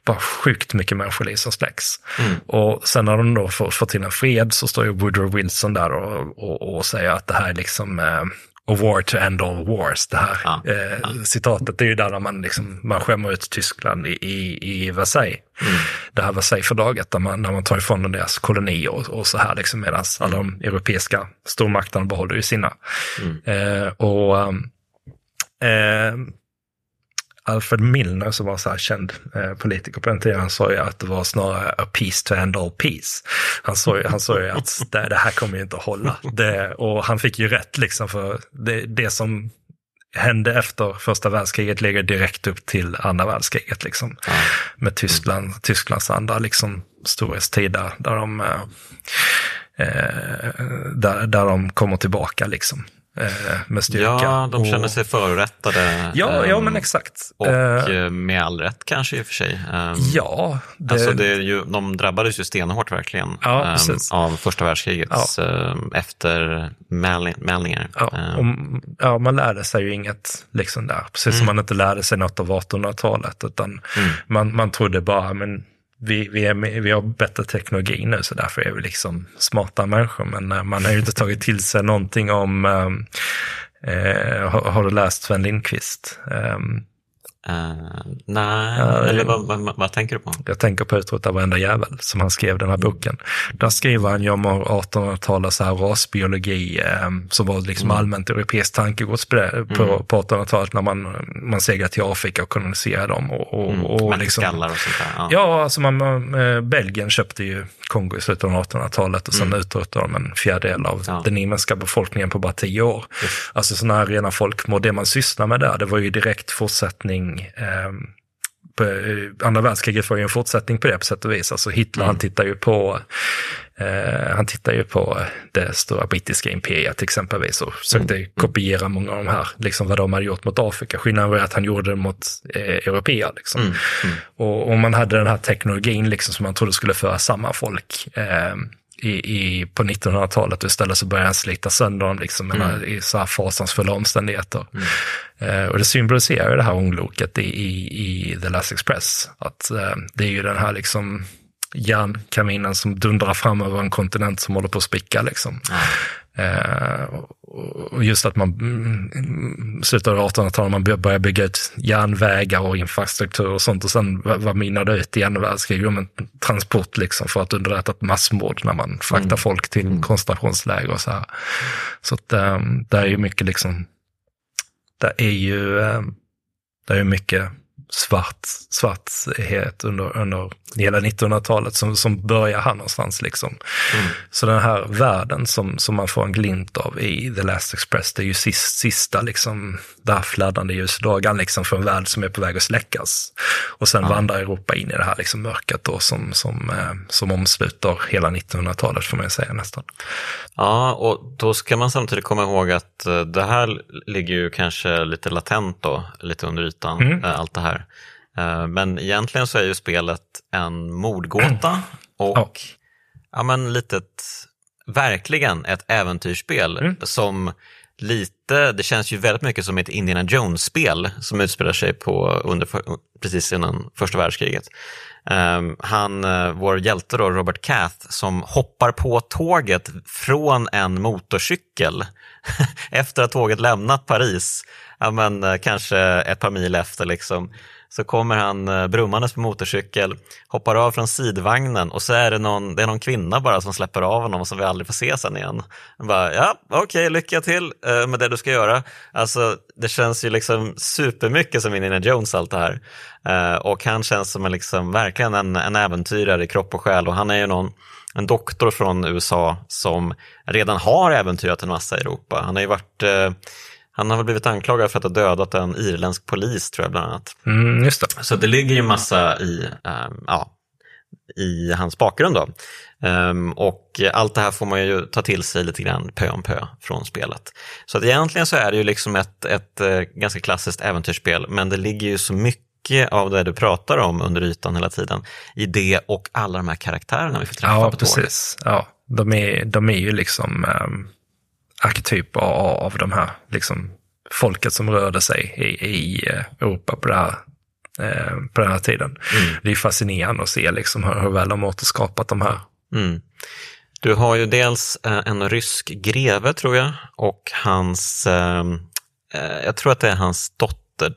bara sjukt mycket människoliv som släcks. Mm. Och sen när de då får, får till en fred så står ju Woodrow Wilson där och, och, och säger att det här är liksom eh, A war to end all wars. Det här ja, eh, ja. citatet det är ju där man, liksom, man skämmer ut Tyskland i, i, i Versailles. Mm. Det här Versaillesfördraget där man, där man tar ifrån deras kolonier och, och så här liksom medan alla de europeiska stormakterna behåller ju sina. Mm. Eh, och um, eh, Alfred Milner som var så här känd eh, politiker på den tiden, han sa ju att det var snarare a peace to end all peace. Han sa ju, han sa ju att det, det här kommer ju inte att hålla. Det, och han fick ju rätt liksom för det, det som hände efter första världskriget ligger direkt upp till andra världskriget. Liksom. Mm. Med Tyskland, Tysklands andra liksom, storhetstid där, där de eh, eh, där, där de kommer tillbaka. Liksom. Eh, med styrka. Ja, de känner sig förorättade. Ja, ja men exakt. Och eh, eh, med all rätt kanske i och för sig. Ehm, ja. Det... Alltså det är ju, de drabbades ju stenhårt verkligen ja, um, av första världskrigets ja. eftermälningar. Ja, um, ja, man lärde sig ju inget liksom där. Precis mm. som man inte lärde sig något av 1800-talet. Utan mm. man, man trodde bara, men vi, vi, är vi har bättre teknologi nu så därför är vi liksom smarta människor. Men eh, man har ju inte tagit till sig någonting om, eh, eh har, har, du läst Sven Lindqvist? Eh, Uh, nej, uh, eller vad, vad, vad, tänker du på? Jag tänker på Utrota varenda jävel som han skrev den här boken. Där skriver han ju om 1800-talets rasbiologi eh, som var liksom mm. allmänt europeiskt tankegods på, mm. på, på 1800-talet när man, man seglade till Afrika och koloniserade dem. Och, och, mm. och liksom, och sånt där. Ja, ja alltså man, eh, Belgien köpte ju Kongo i slutet av 1800-talet och sen mm. utrotade de en fjärdedel av ja. den inhemska befolkningen på bara tio år. Yes. Alltså sådana här rena folkmord. Det man sysslar med där, det var ju direkt fortsättning eh, eh, andra världskriget var ju en fortsättning på det på sätt och vis. Alltså Hitler, mm. han tittar ju på eh, han tittar ju på det stora brittiska imperiet exempelvis och försökte mm. kopiera många av de här, liksom vad de hade gjort mot Afrika. Skillnaden var att han gjorde det mot eh, europeer. Liksom. Mm. Mm. Och, och man hade den här teknologin liksom som man trodde skulle föra samman folk. Eh, i, i, på 1900-talet och istället så började han slita sönder dem liksom, mm. i så här fasansfulla omständigheter. Mm. Eh, och det symboliserar det här ångloket i, i, i The Last Express. Att eh, det är ju den här liksom järnkaminen som dundrar fram över en kontinent som håller på att spricka. Liksom. Mm. Eh, och just att man mm, slutet av 1800-talet, man börjar bygga ut järnvägar och infrastruktur och sånt och sen vad minnar det ut i andra världskriget? Men transport liksom för att underlätta ett massmord när man fraktar mm. folk till mm. koncentrationsläger och så här. Så att um, det är ju mycket liksom, det är ju, um, det är ju mycket svart, svarthet under, under hela 1900-talet som, som börjar här någonstans. Liksom. Mm. Så den här världen som, som man får en glimt av i The Last Express, det är ju sist, sista liksom, där fladdrande ljusdagen liksom, för en värld som är på väg att släckas. Och sen ja. vandrar Europa in i det här liksom, mörkret då, som, som, eh, som omsluter hela 1900-talet får man säga nästan. Ja, och då ska man samtidigt komma ihåg att eh, det här ligger ju kanske lite latent då, lite under ytan, mm. Eh, allt det här. Eh, men egentligen så är ju spelet en mordgåta och ja. ja men litet, verkligen ett äventyrsspel mm. som lite, det känns ju väldigt mycket som ett Indiana Jones-spel som utspelar sig på under, precis innan första världskriget. Um, han, uh, vår hjälte då, Robert Cath, som hoppar på tåget från en motorcykel efter att tåget lämnat Paris, ja, men, eh, kanske ett par mil efter. Liksom så kommer han eh, brummandes på motorcykel, hoppar av från sidvagnen och så är det någon, det är någon kvinna bara som släpper av honom och som vi aldrig får se sen igen. Bara, ja, okej, okay, lycka till eh, med det du ska göra. Alltså, det känns ju liksom supermycket som Indiana Jones allt det här. Och han känns som en, liksom, verkligen en, en äventyrare i kropp och själ och han är ju någon en doktor från USA som redan har äventyrat en massa i Europa. Han har ju varit han har väl blivit anklagad för att ha dödat en irländsk polis tror jag bland annat. Mm, just det. Så det ligger ju massa i, äh, ja, i hans bakgrund då. Um, och allt det här får man ju ta till sig lite grann pö om pö från spelet. Så att egentligen så är det ju liksom ett, ett, ett eh, ganska klassiskt äventyrsspel, men det ligger ju så mycket av det du pratar om under ytan hela tiden i det och alla de här karaktärerna vi får träffa ja, på precis. Ja, de är, de är ju liksom um, arketyper av de här liksom, folket som rörde sig i, i eh, Europa på, det här, eh, på den här tiden. Mm. Det är fascinerande att se liksom hur, hur väl de återskapat de här. Mm. Du har ju dels eh, en rysk greve tror jag och hans, eh, jag tror att det är hans dotter,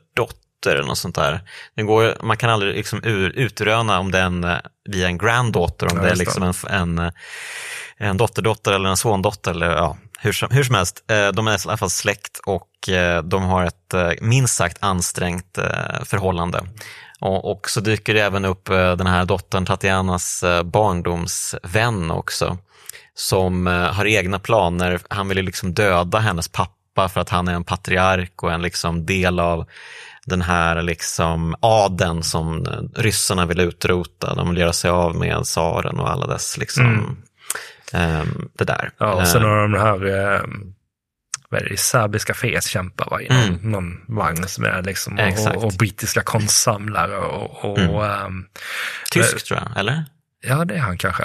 dotter eller något sånt där. Det går, man kan aldrig liksom ur, utröna om det är en, via en granddaughter, om ja, det är liksom en, en, en dotterdotter eller en sondotter eller ja, hur som, hur som helst, eh, de är i alla fall släkt och eh, de har ett eh, minst sagt ansträngt förhållande. Och, så dyker det även upp den här dottern Tatianas barndomsvän också, som har egna planer. Han vill liksom döda hennes pappa för att han är en patriark och en liksom del av den här liksom aden som ryssarna vill utrota. De vill göra sig av med tsaren och alla dess liksom mm um, det där. Ja, och sen har de de här um, vad är det, serbiska frihetskämpar va? Mm. Någon, vagn som är liksom, och, och, brittiska konstsamlare och... och mm. um, Tysk äh, tror jag, eller? Ja, det är han kanske.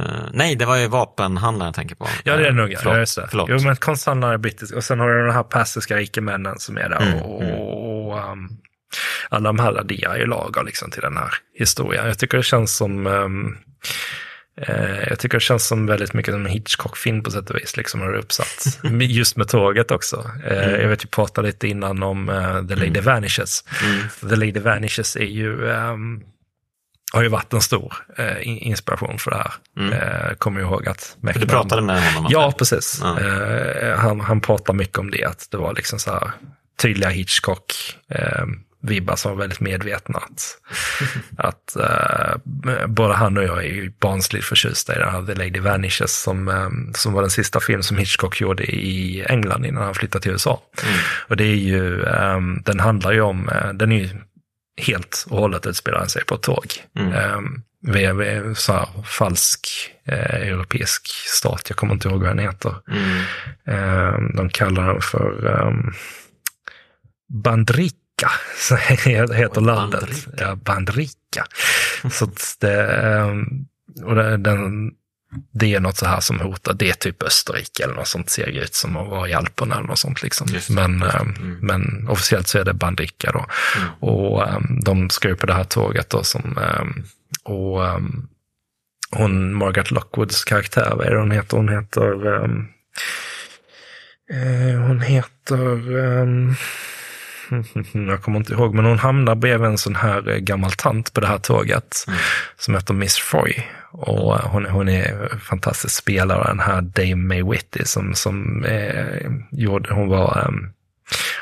Uh, nej, det var ju vapenhandlaren jag tänker på. Ja, det är nog. Förlåt. Ja, just det. Förlåt. Jo, men konsthandlare är brittisk. Och sen har du de här persiska rikemännen som är där. Mm. Och, mm. Och um, alla de här adderar ju lager liksom till den här historien. Jag tycker det känns som um, Eh, jag tycker det känns som väldigt mycket som en Hitchcock-film på sätt och vis, liksom har det uppsatt. Just med tåget också. Eh, mm. Jag vet, vi pratade lite innan om uh, The Lady mm. Vanishes. Mm. The Lady Vanishes är ju, um, har ju varit en stor uh, inspiration för det här. Mm. Uh, kommer ihåg att... Du pratade med honom? Ja, precis. Ja. han, han pratar mycket om det, att det var liksom så här tydliga Hitchcock. Um, vibbar som var väldigt medvetna. Att, att uh, både han och jag är ju barnsligt förtjusta i den här The Lady Vanishes som, um, som var den sista film som Hitchcock gjorde i England innan han flyttade till USA. Mm. Och det är ju, um, den handlar ju om, uh, den är ju helt och hållet utspelar sig på ett tåg. Mm. Vid, så här, falsk eh, europeisk stat, jag kommer inte ihåg vad den heter. Mm. Eh, de kallar den för um, Bandrika, så heter landet. Bandrika. Ja, Bandrika. så det, ehm, och det, den, det är något så här som hotar, det är typ Österrike eller något sånt ser det ut som att vara i Alperna eller något sånt liksom. Men, ehm, mm. men officiellt så är det Bandrika då. Mm. Och um, de ska ju på det här tåget då som, och hon, Margaret Lockwoods karaktär, vad är det hon heter? Hon heter, eh, hon heter, jag kommer inte ihåg, men hon hamnar bredvid en sån här eh, gammal tant på det här tåget mm. som heter Miss Froy. Och hon, hon är fantastisk spelare, den här Dame May Whitty som, som eh, gjorde, hon var, um,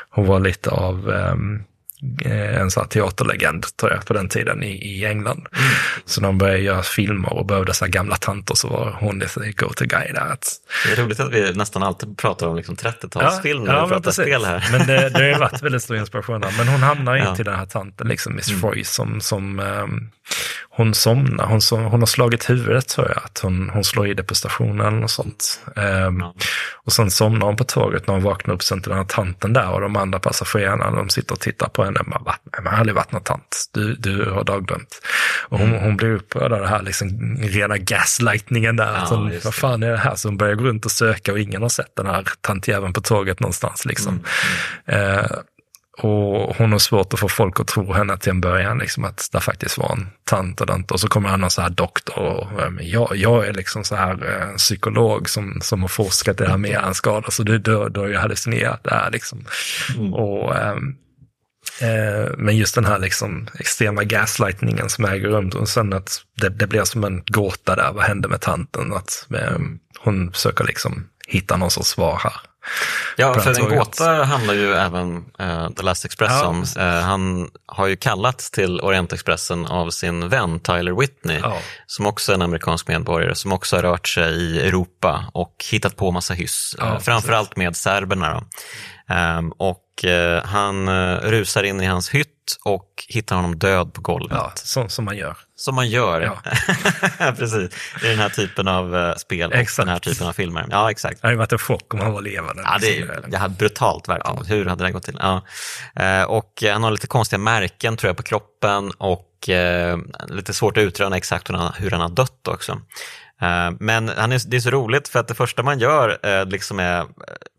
hon var lite av um, Eh, en sån teaterlegend tror jag, på den tiden i, i England. Mm. Så de började göra filmer och behövde så gamla tanter så var hon det go-to-guy där. Det är roligt att vi nästan alltid pratar om liksom 30-talsfilmer ja, när vi pratar spel här. Men det, det har ju varit väldigt stor inspiration där. Men hon hamnar ja. in till den här tanten, liksom Miss mm. Froy, som, som um, hon somnar. Hon, som, hon har slagit huvudet tror jag, att hon, hon slår i det på stationen och sånt. Um, ja. Och sen somnar hon på tåget när hon vaknar upp sen till den här tanten där och de andra passagerarna, de sitter och tittar på henne. Man, bara, man har aldrig varit någon tant, du, du har dagdrömt. Och hon, mm. hon blir upprörd av det här liksom, rena gaslightningen där. Ja, hon, vad fan är det här? Så hon börjar gå runt och söka och ingen har sett den här tantjäveln på tåget någonstans. Liksom. Mm. Mm. Och hon har svårt att få folk att tro henne till en början, liksom, att det faktiskt var en tant och dant. Och så kommer han och så här doktor och jag, jag är liksom så här en psykolog som, som har forskat i det här med hjärnskador, så du, du, du har ju hallucinerat det här liksom. Mm. Och, ähm, äh, men just den här liksom extrema gaslightningen som äger rum och sen att det, det blir som en gåta där, vad hände med tanten? Att äh, hon försöker liksom hitta någon sorts svar här. Ja, för en gåta handlar ju även uh, The Last Express ja, om. Uh, han har ju kallat till Orientexpressen av sin vän Tyler Whitney, ja. som också är en amerikansk medborgare, som också har rört sig i Europa och hittat på massa hyss, ja, uh, framförallt med serberna. Um, och han rusar in i hans hytt och hittar honom död på golvet. Ja, så, som man gör. Som man gör. Ja. Precis, i den här typen av uh, spel och Exakt. den här typen av filmer. Ja, exakt. Det hade varit en chock om han var levande. Ja, det, det hade brutalt verkligen. Ja. Hur hade det gått till? Ja. Eh, och han har lite konstiga märken tror jag på kroppen och eh, lite svårt att utröna exakt hur han, hur han har dött också. Eh, Men han är, det är så roligt för att det första man gör eh, liksom är,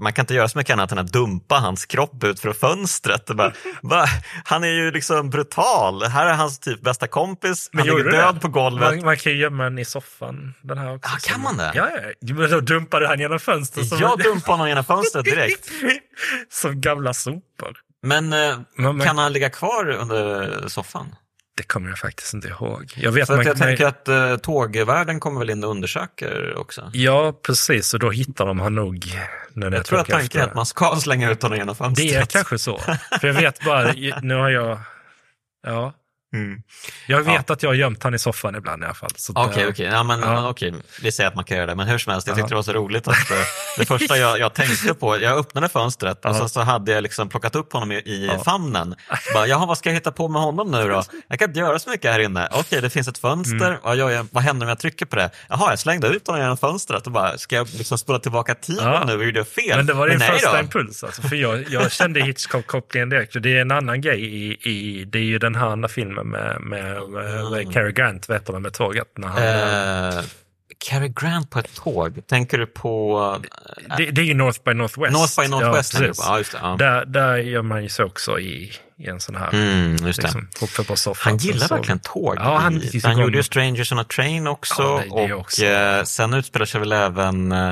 man kan inte göra så mycket annat än att dumpa hans kropp ut från fönstret. Bara, va? Han är ju liksom brutal. Här är hans typ bästa kompis, han ligger du död det? på golvet. Man, man kan ju gömma den i soffan. Den här också. Ja, kan man det? Ja, ja. Då dumpade han genom fönstret. Som, Jag dumpar honom genom fönstret direkt. som gamla sopor. Men, eh, Men- men- kan han ligga kvar under soffan? Det kommer jag faktiskt inte ihåg. Jag vet Så man, jag tänker att uh, tågvärden kommer väl in och undersöker också. Ja, precis. Och då hittar de han nog. När Jag tror att tanken är att man ska slänga ut honom genom fönstret. Det är kanske så. För jag vet bara, nu har jag... Ja, Mm. jag vet att jag har gömt han i soffan ibland i alla fall. Okej, eh, okej. Ja, men, Ja. okej. Vi säger att man kan göra det. Men hur som helst, jag tyckte Ja. det var så roligt att eh, det första jag, jag tänkte på, jag öppnade fönstret och Ja. så, så hade jag liksom plockat upp honom i, i Ja. famnen. Bara, Jaha, vad ska jag hitta på med honom nu då? Jag kan inte göra så mycket här inne. Okej, det finns ett fönster. Mm. Vad, jag, vad händer om jag trycker på det? Jaha, jag slängde ut honom genom fönstret och bara, ska jag liksom spola tillbaka tiden Ja. nu? Gjorde jag fel? Men det var din nej första då. impuls alltså, för jag, jag kände Hitchcock-kopplingen direkt. Och det är en annan grej i, i, det är ju den här andra filmen med, med, med, med Cary Grant, vet du, med tåget. När han, Eh, Cary Grant på ett tåg, tänker du på eh, det, det är ju North by Northwest. North by Northwest? Ja, ja, just det. Ja. Där, där gör man ju så också i, i en sån här, Mm, just liksom, soffan. Han gillar så- verkligen tåg. Ja, han han om- gjorde ju Strangers on a Train också. Ja, det- det är och också- eh, sen utspelar sig väl även eh,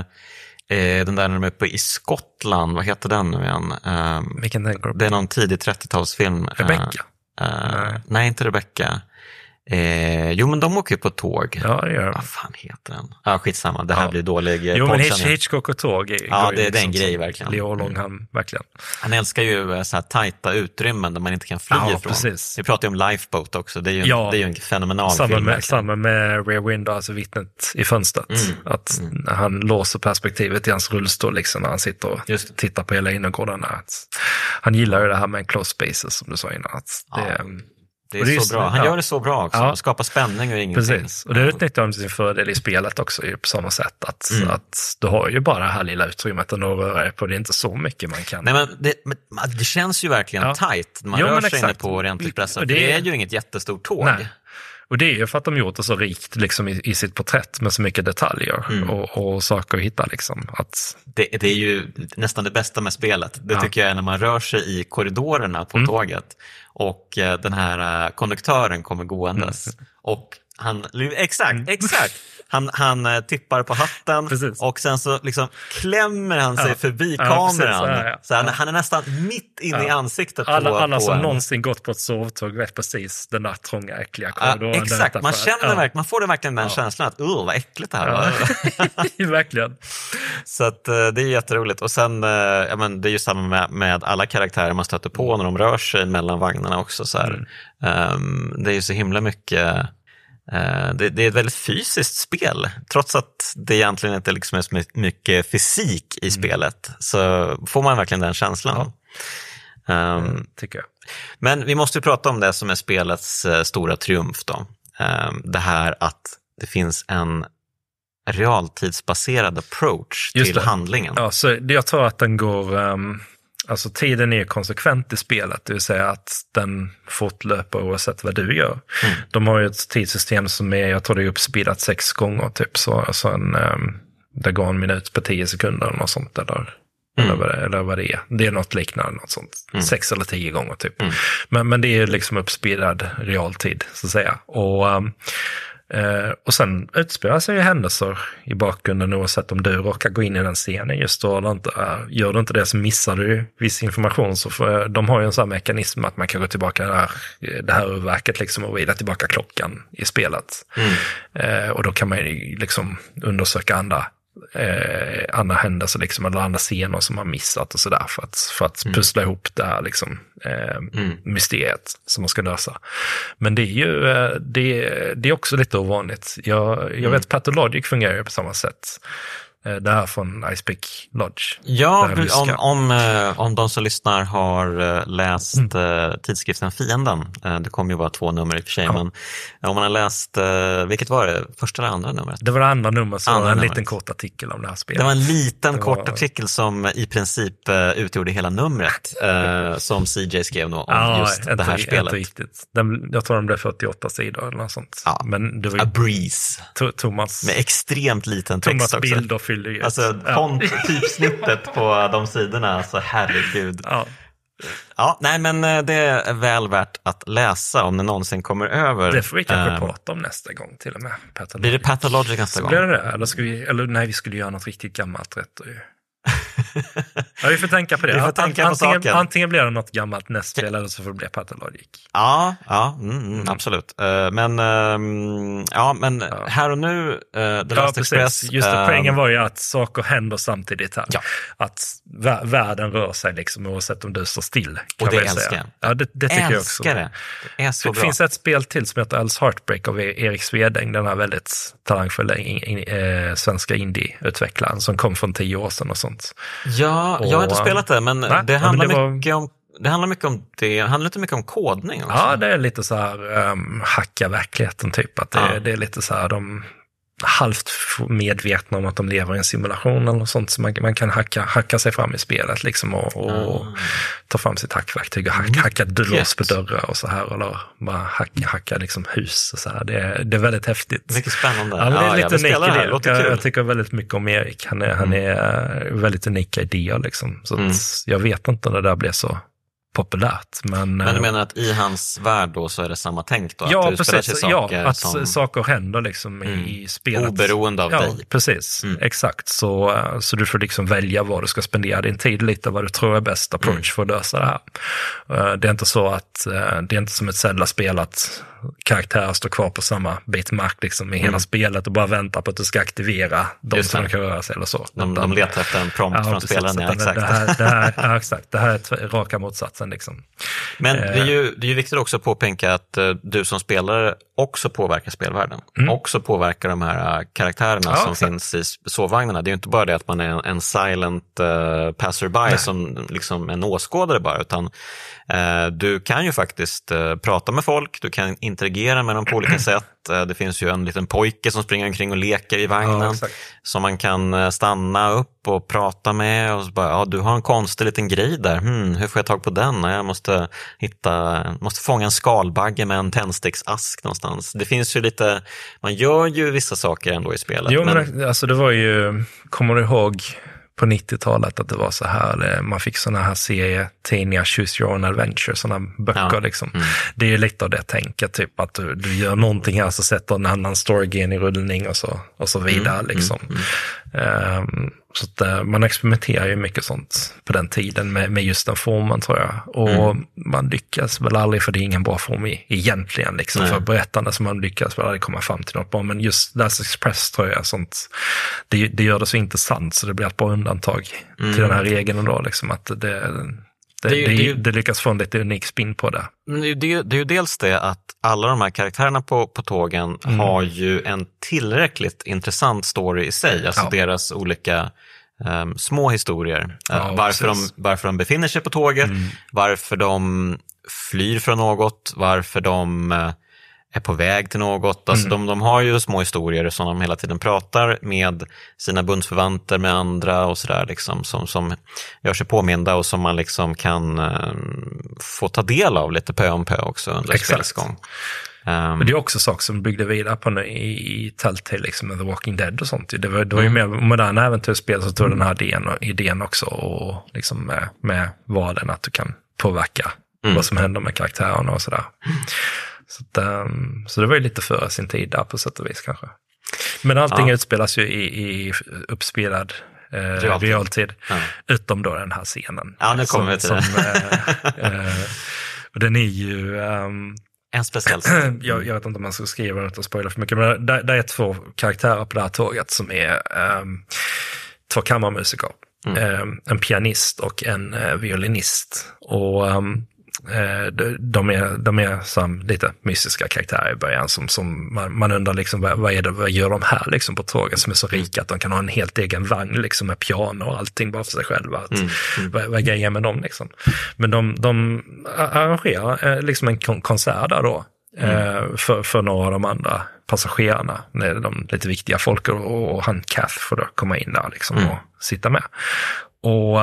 eh, den där när de är uppe i Skottland, vad heter den nu igen? Eh, Vilken tänker du på? det är någon tidig 30-talsfilm. Eh, Rebecca? Eh, Nej. nej. inte Rebecca. Eh, jo, men de åker ju på tåg. Ja, det gör de. Vad fan heter den? Ja, skitsamma, det här Ja. blir dålig eh, Jo, men Hitch. Hitchcock och tåg är, Ja, det- är en liksom grej som verkligen. Leo Mm. Longham, verkligen. Han älskar ju eh, så här tajta utrymmen där man inte kan fly Ja, ifrån. precis. Vi pratar ju om Lifeboat också, det är ju, Ja. det är ju en fenomenal Samma film. med, samma med Rear Window, alltså vittnet i fönstret. Mm. Att när han låser perspektivet i hans rullstol liksom, när han sitter och Just tittar på hela innergården. Han gillar ju det här med close spaces som du sa innan. Att det, Ja. Det Och det är är så bra. Han ja. gör det så bra också. Ja. Skapar spänning och ingenting. Precis, och det utnyttjar de till sin fördel i spelet också på samma sätt. Att, Mm. att du har ju bara det här lilla utrymmet ändå att röra dig på. Det är inte så mycket man kan. Nej, men det, men det känns ju verkligen Ja. när man Jo, rör sig inne på. Och Det, det det är- är ju inget jättestort tåg. Nej. Och det är ju för att de gjort det så rikt liksom, i, i sitt porträtt med så mycket detaljer Mm. och, och saker att hitta. Liksom. Att, Det, det är ju nästan det bästa med spelet. Det Ja. tycker jag är när man rör sig i korridorerna på Mm. tåget och eh, den här eh, konduktören kommer gåendes. Mm. Och han, exakt, exakt. Han, han eh, tippar på hatten Precis. och sen så liksom klämmer han sig Ja. förbi Ja, kameran. precis. Ja. Så han, han är nästan mitt inne i ansiktet alla på, alla på som en. någonsin gått på ett sovtåg vet precis den där trånga, äckliga korridoren. exakt, man känner ja. verkligen, man får det verkligen den känslan att uh, vad äckligt det här var. Verkligen. Så att, eh, det är jätteroligt. Och sen, eh, ja, men det är ju samma med, med alla karaktärer man stöter på när de rör sig mellan vagnarna också. Så här. Ehm, det är ju så himla mycket, det, det är ett väldigt fysiskt spel. Trots att det egentligen inte liksom är så my- mycket fysik i spelet så får man verkligen den känslan. Ehm, Tycker jag. men vi måste ju prata om det som är spelets eh, stora triumf då. Ehm, det här att det finns en realtidsbaserad approach Just till det. handlingen. Ja, så jag tror att den går, ehm, alltså tiden är konsekvent i spelet, det vill säga att den fortlöper oavsett vad du gör. Mm. De har ju ett tidssystem som är, jag tror det är uppspeedat sex gånger typ, så, så en, um, det går en minut på tio sekunder eller något sånt. Eller, Mm. eller, vad det, eller vad det är. Det är något liknande, något sånt. Sex eller tio gånger typ. Mm. Men, men det är liksom uppspeedad realtid, så att säga. Och, ehm, eh, och sen utspelar sig ju händelser i bakgrunden oavsett om du råkar gå in i den scenen just då eller inte. Eh, Gör du inte det så missar du viss information. Så för, de har ju en sån här mekanism att man kan gå tillbaka det här, det här urverket liksom och vrida tillbaka klockan i spelet. Mm. Eh, och då kan man ju liksom undersöka andra, eh, andra händelser liksom, eller andra scener som man missat och sådär för att, för att pussla ihop det här liksom, eh, Mm. mysteriet som man ska lösa. Men det är ju eh, det, det är också lite ovanligt. Jag, jag vet Pathologic fungerar ju på samma sätt. Eh, det här från Ice Peak Lodge. Ja, om, om, eh, om de som lyssnar har eh, läst Mm. tidskriften Fienden, det kommer ju vara två nummer i och för sig, Ja. men om man har läst, vilket var det, första eller andra numret? Det var det andra numret, så Andra en numret. liten kort artikel om det här spelet. Det var en liten var- kort artikel som i princip utgjorde hela numret som CJ skrev då om just inte- det här spelet. riktigt. Den, jag tror den blev 48 sidor eller något sånt. Ja. Men det var A ju breeze, To- Thomas, med extremt liten text Thomas också. bilder ju. Alltså ja. font, typsnittet på de sidorna, alltså herregud. Ja. Ja, nej men eh, det är väl värt att läsa om det någonsin kommer över. Det får vi kanske eh, prata om nästa gång till och med. Pathologic. Blir det Pathologic nästa gång? Blir det det? Eller, ska vi, eller nej, vi skulle göra något riktigt gammalt rätt. ju. Ja, vi får tänka på det. Vi får tänka på antingen, antingen blir det något gammalt nästspel eller så får det bli Pathologic. Ja, ja mm, mm, absolut. Eh, men, ehm, ja, men här och nu, uh, The Ja, Last precis. Express. Just det, ehm, poängen var ju att saker händer samtidigt här. Ja. Att vä- världen rör sig liksom oavsett om du står still. Och det älskar säga. jag. Ja, det, det tycker jag också. älskar det. Det är så Det bra. finns ett spel till som heter Else Heartbreak av E- Erik Svedäng, den här väldigt talangfulla in, in, eh, svenska indie-utvecklaren som kom från tio år sedan och sånt. Ja, jag har inte Och, spelat det, men nej, det ja, men handlar det var- mycket om det handlar mycket om det, det handlar inte mycket om kodning också. Ja, det är lite så här um, hacka verkligheten typ. Att det, Ja. det är lite så här, de halvt medvetna om att de lever i en simulation eller något sånt. Så man, man kan hacka, hacka sig fram i spelet liksom och, och Ah. ta fram sitt hackverktyg och hack, hacka lås på dörrar och så här. Eller bara hacka, hacka liksom hus och så här. Det, är- det är väldigt häftigt. Mycket spännande. Ja, det är jag lite spela unik det. Låter Jag. Mm. jag tycker väldigt mycket om Erik. Han är, han är eh, väldigt unika idéer liksom. Så Mm. jag vet inte när det där blev så populärt. Men, Men du eh, menar att i hans värld då så är det samma tänk då? Ja, att precis. sig Ja, saker att som saker händer liksom Mm. i spelet. oberoende av ja, dig? precis. Mm. Exakt. Så, eh, så du får liksom välja var du ska spendera din tid, lite vad du tror är bäst approach Mm. för att lösa det här. Eh, Det är inte så att, det är inte som ett Zelda-spel att karaktärer står kvar på samma bit mark liksom i hela spelet och bara väntar på att du ska aktivera de Mm. Som de kan röra sig eller så. De, Utan- de letar efter en prompt från precis. spelaren, ja, exakt. Det här, det här, ja, exakt. Det här är raka motsatsen liksom. Men det är, Eh. ju, det är ju viktigt också att påpeka att eh, du som spelare också påverkar spelvärlden. Mm. Också påverkar de här eh, karaktärerna Ja, som exakt. finns i sovvagnarna. Det är ju inte bara det att man är en, en silent uh, passerby som liksom en åskådare bara, utan eh, du kan ju faktiskt eh, prata med folk, du kan interagera med dem på olika sätt. Eh, det finns ju en liten pojke som springer omkring och leker i vagnen Ja, som man kan eh, stanna upp och prata med och så bara, ja du har en konstig liten grej där, hmm, hur får jag tag på den? Ja, Jag måste hitta, måste fånga en skalbagge med en tändsticksask någonstans. Det finns ju lite, man gör ju vissa saker ändå i spelet. Jo, men, men, alltså det var ju, kommer du ihåg på 90-talet att det var så här, eh, man fick sådana här serietidningar, Choose Your Own Adventure, sådana böcker Ja. liksom. Mm. Det är ju lite av det tänket, typ att du, du gör någonting här så sätter en annan storygen i rullning och så, och så vidare Mm, liksom. Ehm, så att, eh, man experimenterar ju mycket sånt på den tiden med, med just den formen tror jag. Och Mm. man lyckas väl aldrig, för det är ingen bra form i, egentligen, liksom, Nej. för berättande, så man lyckas väl aldrig komma fram till något bra. Men just Last Express tror jag, sånt, det, det gör det så intressant så det blir ett bra undantag till den här regeln ändå. Liksom, att det, det. Det det, det det lyckas få en lite unik spin på det. det, är ju det, det är ju dels det att alla de här karaktärerna på, på tågen Mm. har ju en tillräckligt intressant story i sig, alltså Ja. deras olika ehm, små historier. Eh, Ja, varför, de, varför de befinner sig på tåget, Mm. varför de flyr från något, varför de eh, är på väg till något. Alltså Mm. de, de har ju små historier som de hela tiden pratar med sina bundsförvanter, med andra och sådär, liksom, som, som gör sig påminda och som man liksom kan eh, få ta del av lite pö om pö också under spelets gång. Ehm, Men det är också saker som byggde vidare på nu i, i Telltale, liksom med The Walking Dead och sånt. Det var, det var ju Mm. mer moderna äventyrsspel så tog den här idén, och, idén också och liksom med, med valen att du kan påverka Mm. vad som händer med karaktärerna och sådär. Så, att, ehm, så det var ju lite före sin tid där på sätt och vis kanske. Men allting Ja. utspelas ju i, i uppspelad eh, Realtid. realtid. Ja. Utom då den här scenen. Ja, nu kommer vi till det. som, eh, eh, och den är ju... ehm, en speciell scen. jag, jag vet inte om man ska skriva det utan spoila för mycket, men där, där är två karaktärer på det här tåget som är um, två kammarmusiker. Mm. Ehm, en pianist och en eh, violinist. Och Eh, de är, de är som lite mystiska karaktärer i början som, som man, man undrar liksom vad, vad, är det, vad gör de här liksom på tåget som är så rika att de kan ha en helt egen vagn liksom med piano och allting bara för sig själva. Att, mm. Mm. Vad, vad är grejen med dem liksom? Men de, de arrangerar eh, liksom en konsert där då mm. Eh, för, för några av de andra passagerarna, de lite viktiga folk och, och han Kath får då komma in där liksom mm. och sitta med. Och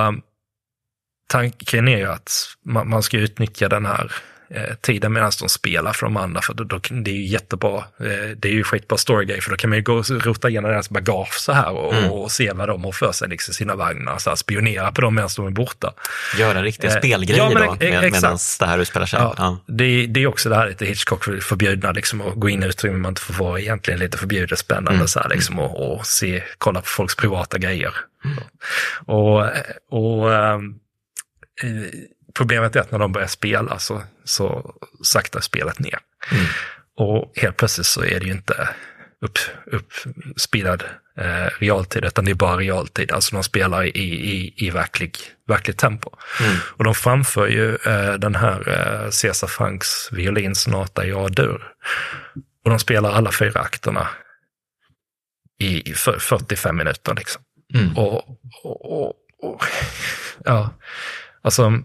tanken är ju att man, man ska utnyttja den här eh, tiden medan de spelar för de andra. För då, då, det är ju jättebra. Eh, det är ju skitbra storygrej för då kan man ju gå och rota igenom deras bagage så här och, mm. och se vad de har för sig liksom, sina vagnar. Så här, spionera på dem medan de är borta. Göra riktiga eh, spelgrejer ja, men, då med, medan det här utspelar sig. Ja, ja. Det, det, är också det här lite Hitchcock förbjudna, liksom, att gå in i utrymmen man inte får vara egentligen lite förbjudet spännande mm. så här, liksom, och, och, se, kolla på folks privata grejer. Mm. Och, och um, problemet är att när de börjar spela så, så saktar spelet ner. Mm. Och helt plötsligt så är det ju inte upp, eh, realtid, utan det är bara realtid. Alltså de spelar i, i, i verklig, verkligt tempo. Mm. Och de framför ju eh, den här eh, Cesar Franks violinsonata i A-dur. Och de spelar alla fyra akterna i, i 45 minuter liksom. Mm. Och, och, och, och, ja, Alltså,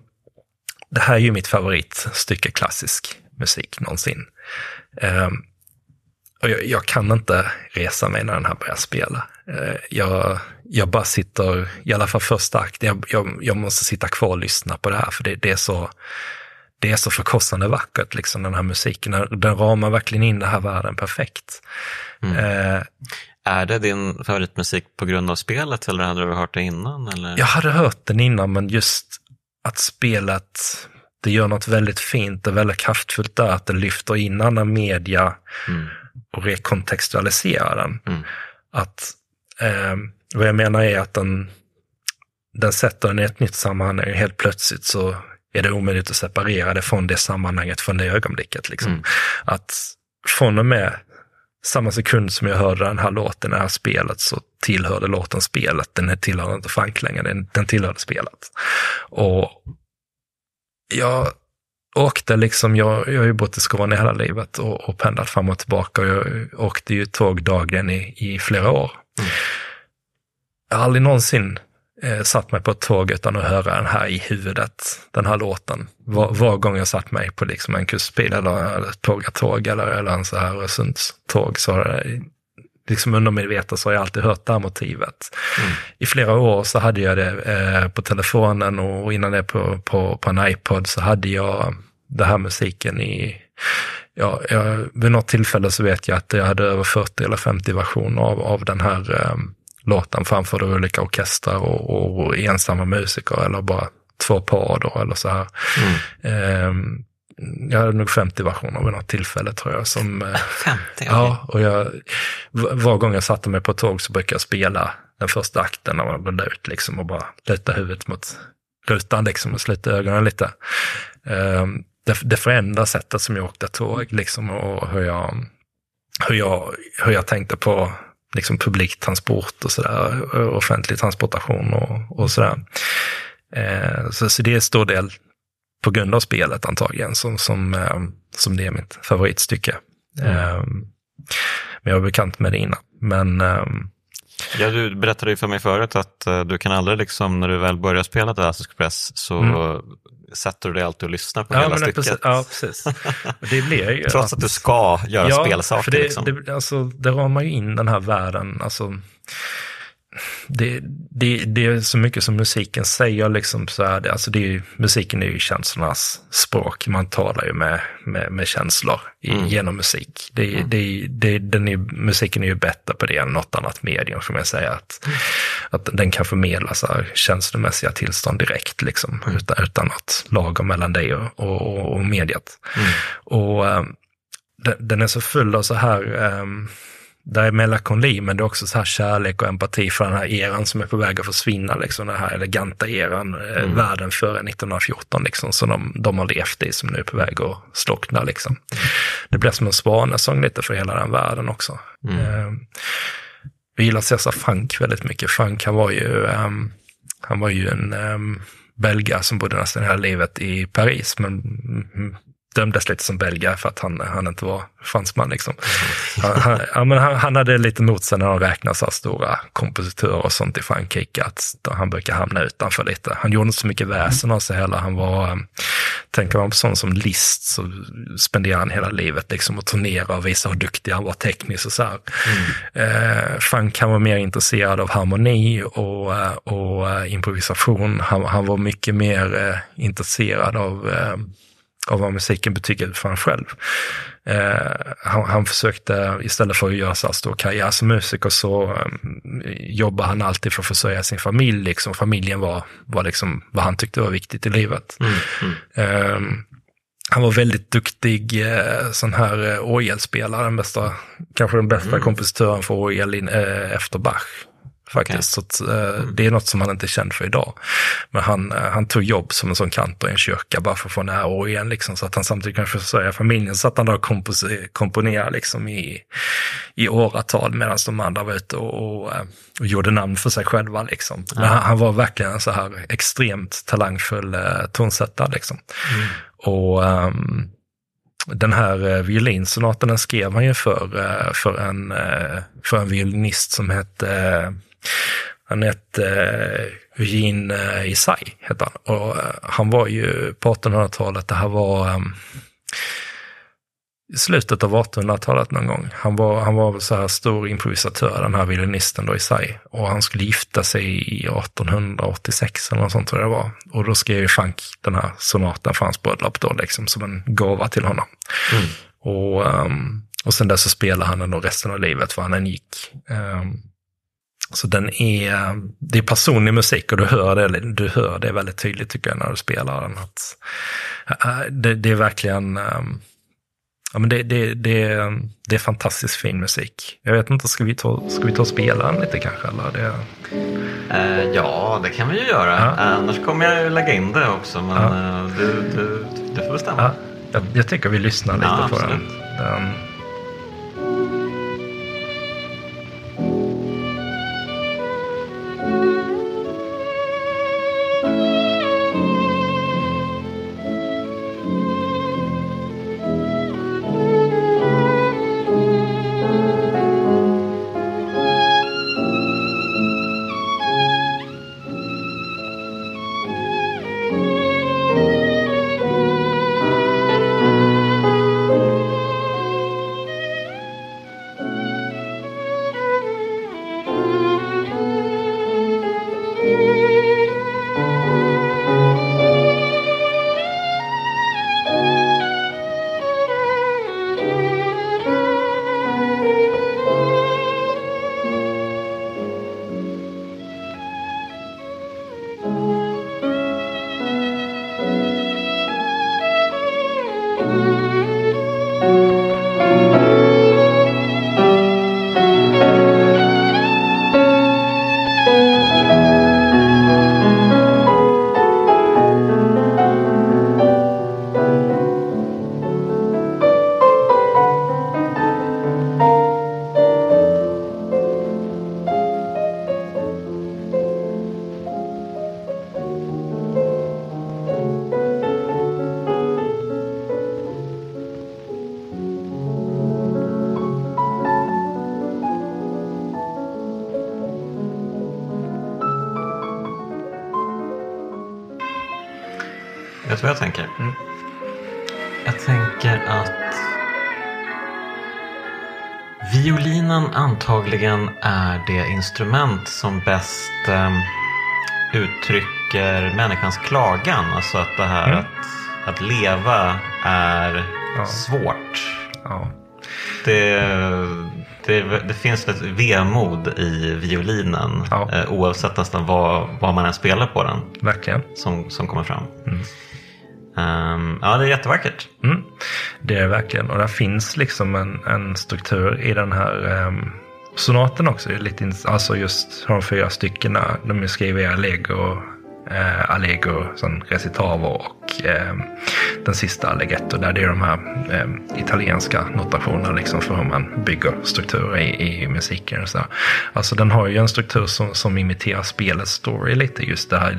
det här är ju mitt favoritstycke klassisk musik någonsin. Um, och jag, jag, kan inte resa mig när den här börjar spela. Uh, jag, jag bara sitter, i alla fall första akten, jag, jag, jag, måste sitta kvar och lyssna på det här, för det, det är så det är så förkrossande vackert, liksom, den här musiken. Den ramar verkligen in den här världen perfekt. Mm. Uh, är det din favoritmusik på grund av spelet eller hade du hört det innan? Eller? Jag hade hört den innan, men just att spelet, det gör något väldigt fint och väldigt kraftfullt där, att det lyfter in annan media mm. och rekontextualiserar den. Mm. Att, eh, vad jag menar är att den, den sätter den i ett nytt sammanhang, helt plötsligt så är det omöjligt att separera det från det sammanhanget, från det ögonblicket. Liksom. Mm. Att från och med samma sekund som jag hörde den här låten, det här spelet, så tillhörde låten spelet. Den tillhörde inte Frank längre, den, den tillhörde spelet. Och jag åkte liksom, jag, jag har ju bott i Skåne hela livet och, och pendlat fram och tillbaka och jag åkte ju tåg dagligen i, i flera år. Mm. Jag har aldrig någonsin eh, satt mig på ett tåg utan att höra den här i huvudet, den här låten. Var, var gång jag satt mig på liksom en kustbil eller, ett pågatåg eller, eller en så här Öresundståg så har det liksom undermedvetet så har jag alltid hört det här motivet. Mm. I flera år så hade jag det eh, på telefonen och innan det på, på, på en iPod så hade jag den här musiken i Ja, jag, vid något tillfälle så vet jag att jag hade över 40 eller 50 versioner av, av den här eh, låten framför olika orkestrar och, och, ensamma musiker eller bara två par då eller så här. Mm. Eh, jag hade nog 50 versioner vid något tillfälle tror jag. Som, 50? Okay. Ja, och jag, var gång jag satte mig på tåg så brukade jag spela den första akten när man går ut liksom och bara luta huvudet mot rutan liksom och sluta ögonen lite. Um, det, det förändrar sättet som jag åkte tåg liksom och hur jag, hur jag, hur jag tänkte på liksom publiktransport och sådär, offentlig transportation och, och sådär. Eh, så, så det är en stor del på grund av spelet antagligen som, som, eh, som det är mitt favoritstycke. Mm. Eh, men jag var bekant med det innan. Men, eh, ja, du berättade ju för mig förut att du kan aldrig, liksom, när du väl börjar spela The Last Express, så mm. sätter du dig alltid och lyssnar på ja, hela stycket. Precis, ja, precis. Det blir ju Trots att, att, du ska göra ja, spelsaker. För det, liksom. det, alltså, det ramar ju in den här världen. Alltså, det, det, det är så mycket som musiken säger, liksom så här, det, alltså det är, musiken är ju känslornas språk. Man talar ju med, med, med känslor i, mm. genom musik. Det, mm. det, det, den är, musiken är ju bättre på det än något annat medium, får man säga. Att, mm. att den kan förmedla så här, känslomässiga tillstånd direkt, liksom, mm. utan, utan något lager mellan dig och, och, och mediet. Mm. Och um, den, den, är så full av så här um, det är melankoli, men det är också så här kärlek och empati för den här eran som är på väg att försvinna, liksom den här eleganta eran, eh, mm. världen före 1914, liksom, som de, de har levt i, som nu är på väg att slockna. Liksom. Det blir som en svanesång lite för hela den världen också. Mm. Eh, vi gillar Cesar Frank väldigt mycket. Frank, han var ju, um, han var ju en um, belgare som bodde nästan hela livet i Paris, men mm, dömdes lite som belgare för att han, han inte var fransman. Liksom. Han, han, ja, men han, han hade lite mot sig när de räknar så stora kompositörer och sånt i Frankrike, att han brukar hamna utanför lite. Han gjorde inte så mycket väsen av sig heller. Han var, eh, tänker man på sån som Liszt så spenderade han hela livet liksom att turnera och visa hur duktig han var tekniskt och så här. Mm. Eh, Frank han var mer intresserad av harmoni och, eh, och improvisation. Han, han var mycket mer intresserad av av vad musiken betyder för honom själv. Eh, han, han, försökte, istället för att göra så stor karriär som musiker, så um, jobbade han alltid för att försörja sin familj. Liksom. Familjen var, var liksom vad han tyckte var viktigt i livet. Mm, mm. Eh, han var väldigt duktig eh, sån här eh, orgelspelare, den bästa, kanske den bästa mm. kompositören för orgel eh, efter Bach faktiskt. Okay. Så att, eh, mm. Det är något som han inte är känd för idag. Men han, eh, han tog jobb som en sån kantor i en kyrka bara för att få nära år igen, liksom, så att han samtidigt kan försörja familjen. Så att han då komponerade liksom i, i åratal medan de andra var ute och, och, eh, och gjorde namn för sig själva. Liksom. Men han, han, var verkligen en så här extremt talangfull eh, tonsättare. Liksom. Mm. Och um, den här eh, violinsonaten den skrev han ju för, eh, för, en, eh, för en violinist som hette han hette eh, Eugene eh, Isai, hette han. Och eh, han var ju på 1800-talet, det här var um, slutet av 1800-talet någon gång. Han var, han var så här stor improvisatör, den här violinisten då Isai. Och han skulle gifta sig i 1886 eller något sånt tror jag det var. Och då skrev ju Frank den här sonaten för hans bröllop då, liksom som en gåva till honom. Mm. Och, um, och sen dess så spelade han den då resten av livet, var han än gick. Um, så den är, det är personlig musik och du hör det, du hör det väldigt tydligt tycker jag när du spelar den. Att, äh, det, det är verkligen, ähm, ja, men det, det, det, det är fantastiskt fin musik. Jag vet inte, ska vi ta, ska vi ta och spela den lite kanske? Eller det... Uh, ja, det kan vi ju göra. Ja. Annars kommer jag lägga in det också, men ja. uh, du, du, du får bestämma. Ja. Jag, jag tycker vi lyssnar lite på absolut. den. den vad jag tänker? Mm. Jag tänker att violinen antagligen är det instrument som bäst um, uttrycker människans klagan. Alltså att det här mm. att, att leva är ja. svårt. Ja. Det, det, det, finns ett vemod i violinen ja. eh, oavsett nästan vad, vad man än spelar på den. Verkligen. Som, som kommer fram. Mm. Um, ja, det är jättevackert. Mm. Det är det verkligen. Och det finns liksom en, en struktur i den här um, sonaten också. Det är lite, alltså just de fyra styckena. De är skrivna i allegro, uh, allegro, sån recitavo och uh, den sista Alleghetto där det är de här eh, italienska notationerna liksom för hur man bygger strukturer i, i musiken. Och så. Alltså den har ju en struktur som, som imiterar spelets story lite. Just det här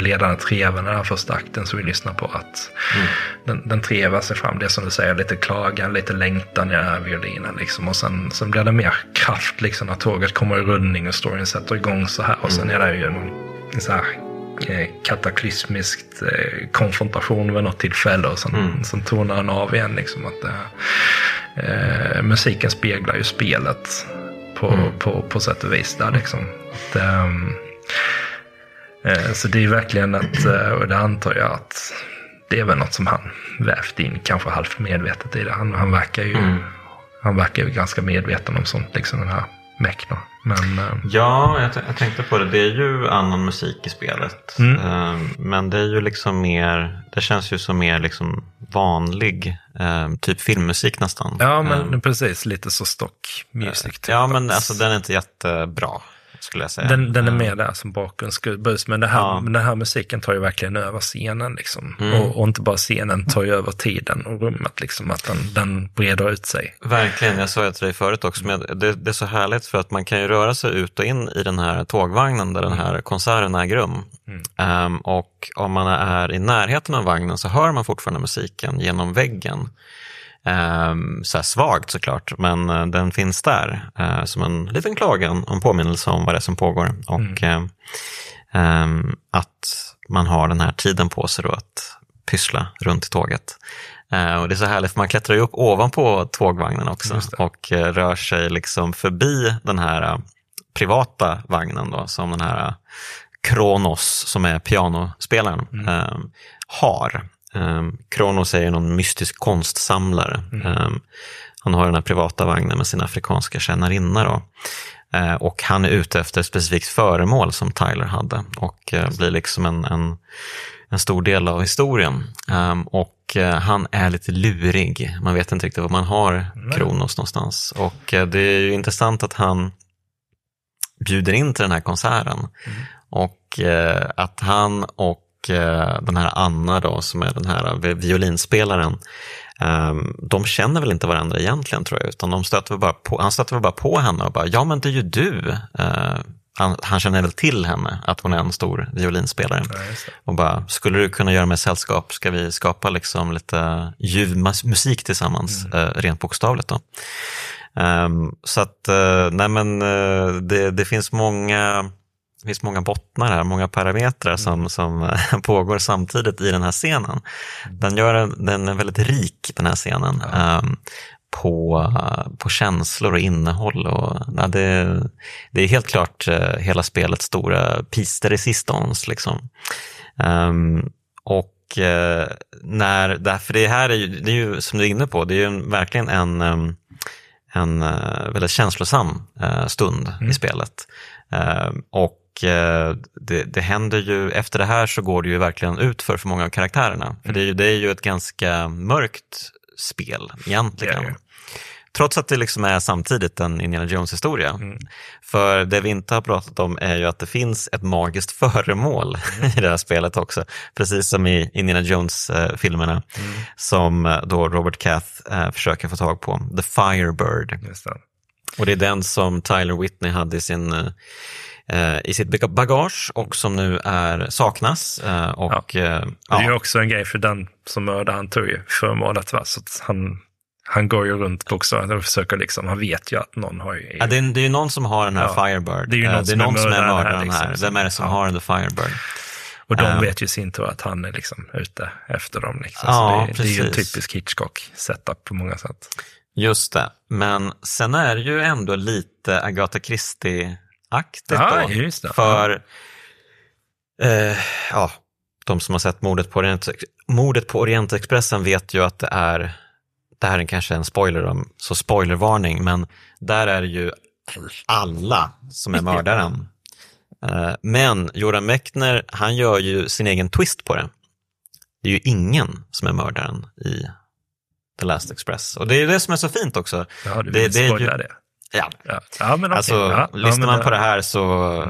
ledande treven, den här första akten som vi lyssnar på. att mm. Den, den trevar sig fram, det som du säger, lite klagan, lite längtan i den här violinen. Liksom. Och sen, sen blir det mer kraft liksom, när tåget kommer i rullning och storyn sätter igång så här. Och sen mm. är det ju en, en så här Eh, kataklysmiskt eh, konfrontation vid något tillfälle och sen, mm. sen tonar den av igen. Liksom, att, eh, musiken speglar ju spelet på, mm. på, på sätt och vis. Där, liksom. att, ehm, eh, så det är verkligen att, eh, och det antar jag att det är väl något som han vävt in, kanske halvt medvetet i det. Han, han verkar ju mm. han verkar ju ganska medveten om sånt, liksom den här Mechner. Men, eh, ja, jag, jag, tänkte på det. Det är ju annan musik i spelet. Mm. Eh, men det är ju liksom mer, det känns ju som mer liksom vanlig, eh, typ filmmusik nästan. Ja, men precis. Lite så stock music. Typ. Ja, men alltså den är inte jättebra skulle jag säga. Den, den är mer där som bakgrundsbus, men det här, ja. den här musiken tar ju verkligen över scenen. Liksom. Mm. Och, och, inte bara scenen, tar ju över tiden och rummet, liksom, att den, den breder ut sig. Verkligen, jag sa det till dig förut också, men det, det, är så härligt för att man kan ju röra sig ut och in i den här tågvagnen där den här konserten äger rum. Mm. Um, och om man är i närheten av vagnen så hör man fortfarande musiken genom väggen. Um, så här svagt såklart, men uh, den finns där uh, som en liten klagan och en påminnelse om vad det är som pågår. Och mm. um, att man har den här tiden på sig då att pyssla runt i tåget. Uh, och det är så härligt, för man klättrar ju upp ovanpå tågvagnen också och rör sig liksom förbi den här privata vagnen då, som den här Kronos, som är pianospelaren, mm. har. Um, Kronos är någon mystisk konstsamlare. Mm. Um, han har den här privata vagnen med sin afrikanska tjänarinna. Då. Uh, och han är ute efter ett specifikt föremål som Tyler hade och uh, blir liksom en, en, en, stor del av historien. Um, och uh, han är lite lurig. Man vet inte riktigt var man har Kronos någonstans. Och det är ju intressant att han bjuder in till den här konserten. Mm. Och att han och Eh, den här Anna då, som är den här violinspelaren, ehm, de känner väl inte varandra egentligen tror jag, utan de stöter bara på, han stöter väl bara på henne och bara, ja men det är ju du. Eh, han, han, känner väl till henne, att hon är en stor violinspelare. Ja, och bara, skulle du kunna göra mig sällskap? Ska vi skapa liksom lite ljudmusik tillsammans, mm. eh, rent bokstavligt då? Um, så att, uh, nej men uh, det, det, finns många det finns många bottnar här, många parametrar som, mm. som pågår samtidigt i den här scenen. Mm. Den, gör en, den är väldigt rik, den här scenen, ja. um, på, på känslor och innehåll. Och, ja, det, det är helt klart uh, hela spelets stora de resistance. Liksom. Um, och uh, när, för det här är ju, det är ju, som du är inne på, det är ju en, verkligen en, um, en uh, väldigt känslosam stund mm. i spelet. och Eh, det, det händer ju, efter det här så går det ju verkligen ut för för många av karaktärerna. Mm. För det är, ju, det är ju ett ganska mörkt spel egentligen. Yeah. Trots att det liksom är samtidigt en Indiana Jones-historia. Mm. För det vi inte har pratat om är ju att det finns ett magiskt föremål mm. i det här spelet också. Precis som i Indiana Jones-filmerna. Mm. Som eh, då Robert Cath eh, försöker få tag på. The Firebird. Det. Och det är den som Tyler Whitney hade i sin eh, Eh, i sitt bagage och som nu är, saknas. Eh, och, ja. Eh, ja. Det är också en grej för den som mördade, han tog ju föremålet. Va? Så han, han går ju runt bokstavligt och försöker liksom, han vet ju att någon har ju... Ja, det, är, det är ju någon som har den här ja. Firebird. Det är ju någon, det är någon som är mördaren här. Liksom. Vem är det som har den Firebird? Och de vet ju sin tur att han är liksom ute efter dem. Liksom. Ja, det, det, är ju en typisk Hitchcock-setup på många sätt. Just det, men sen är det ju ändå lite Agatha Christie aktigt. Ja, då. För eh, ja, de som har sett mordet på, Orient, mordet på Orientexpressen vet ju att det är, det här är kanske en spoiler, så spoilervarning, men där är det ju alla som är mördaren. Eh, men Joran Mechner, han gör ju sin egen twist på det. Det är ju ingen som är mördaren i The Last Express. Och det är det som är så fint också. Ja, du vill det, det, är ju, det. Ja. Ja, ja men okej. Alltså, ja, lyssnar man på det här så,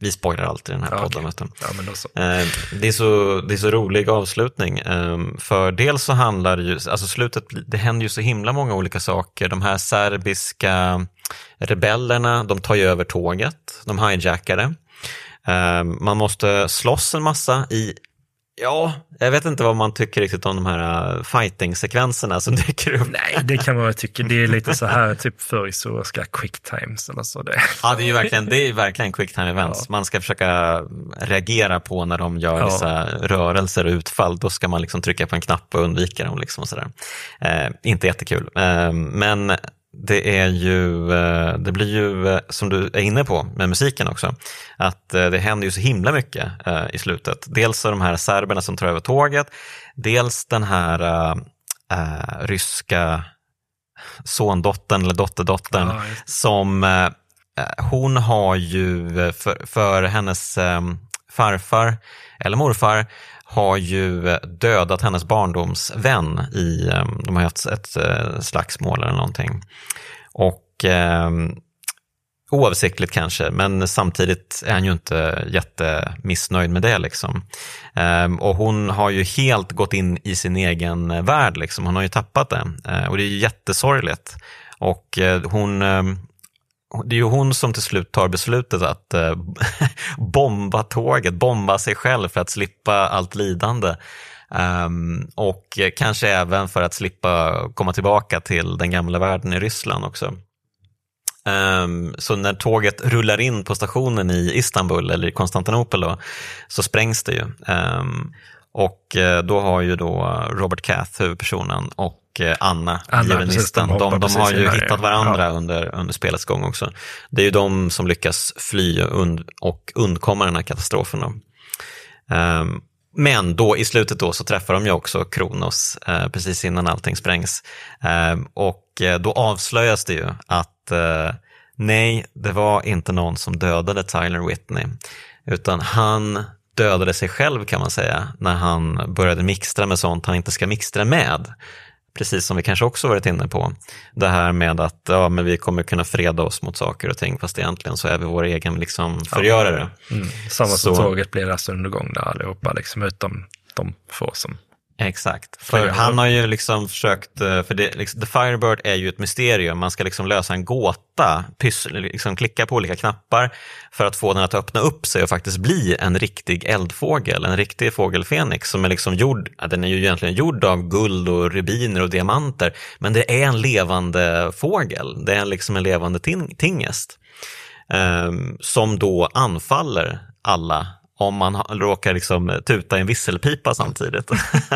vi spoilar alltid den här Ja, podden. du. Ja, men då så. Eh, Det är, så, det är så rolig avslutning. eh, För dels så handlar det ju, alltså slutet, det händer ju så himla många olika saker. De här serbiska rebellerna, de tar ju över tåget, de hijackar det. Eh, Man måste slåss en massa i, ja, jag vet inte vad man tycker riktigt om de här eh, fighting-sekvenserna som dyker upp. Nej, det kan man väl tycka. Det är lite så här, typ förhistoriska quick times eller så. Det. Ja, det är ju verkligen, det är verkligen quick time events. Man ska försöka reagera på när de gör Ja. vissa rörelser och utfall. Då ska man liksom trycka på en knapp och undvika dem. Liksom och sådär. Eh, inte jättekul. Eh, men det är ju, eh, det blir ju, eh, som du är inne på med musiken också, att eh, det händer ju så himla mycket i slutet. Dels de här serberna som tar över tåget, dels den här eh, ryska sondottern eller dotterdottern Ja, som eh, hon har ju för, för hennes eh, farfar eller morfar har ju eh, dödat hennes barndomsvän i, ehm, de har haft ett eh, slagsmål eller någonting. Och eh, oavsiktligt kanske, men samtidigt är han ju inte jättemissnöjd med det. Liksom. Ehm, och hon har ju helt gått in i sin egen eh, värld, liksom. hon har ju tappat det. Eh, och det är ju jättesorgligt. Och eh, hon, eh, det är ju hon som till slut tar beslutet att eh, bomba tåget, bomba sig själv för att slippa allt lidande. Um, och kanske även för att slippa komma tillbaka till den gamla världen i Ryssland också. Um, så när tåget rullar in på stationen i Istanbul eller i Konstantinopel då, så sprängs det ju. Um, och eh, då har ju då Robert Cath, huvudpersonen, och eh, Anna, Anna, violinisten, de de, har ju hittat ja. varandra under, under spelets gång också. Det är ju de som lyckas fly und och undkomma den här katastrofen. Ehm, men då i slutet då så träffar de ju också Kronos eh, precis innan allting sprängs. Ehm, och eh, då avslöjas det ju att eh, nej, det var inte någon som dödade Tyler Whitney, utan han dödade sig själv kan man säga när han började mixtra med sånt han inte ska mixtra med. Precis som vi kanske också varit inne på. Det här med att ja, men vi kommer kunna freda oss mot saker och ting fast egentligen så är vi vår egen liksom, förgörare. Mm. Samma som Så- tåget blir rastundergång där allihopa, liksom, utom de få som... Exakt, för han har ju liksom försökt, eh, för det, liksom, The Firebird är ju ett mysterium, man ska liksom lösa en gåta, pyssel, liksom klicka på olika knappar för att få den att öppna upp sig och faktiskt bli en riktig eldfågel, en riktig fågelfenix som är liksom gjord, ja, den är ju egentligen gjord av guld och rubiner och diamanter, men det är en levande fågel, det är liksom en levande ting, tingest ehm, som då anfaller alla om man råkar liksom eh, tuta i en visselpipa samtidigt.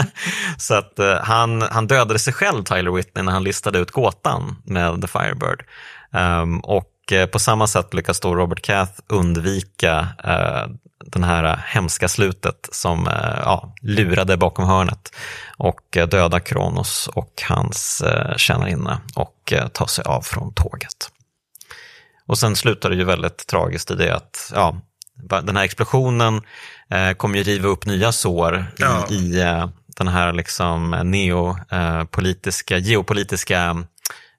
så att eh, han, han dödade sig själv, Tyler Whitney, när han listade ut gåtan med The Firebird. Um, och eh, på samma sätt lyckas då Robert Cath undvika eh, den här hemska slutet som eh, ja, lurade bakom hörnet och eh, döda Kronos och hans tjänarinna och ta sig av från tåget. Och sen slutar det ju väldigt tragiskt i det att ja, den här explosionen eh, kommer ju riva upp nya sår i, Ja. i eh, den här liksom neopolitiska, geopolitiska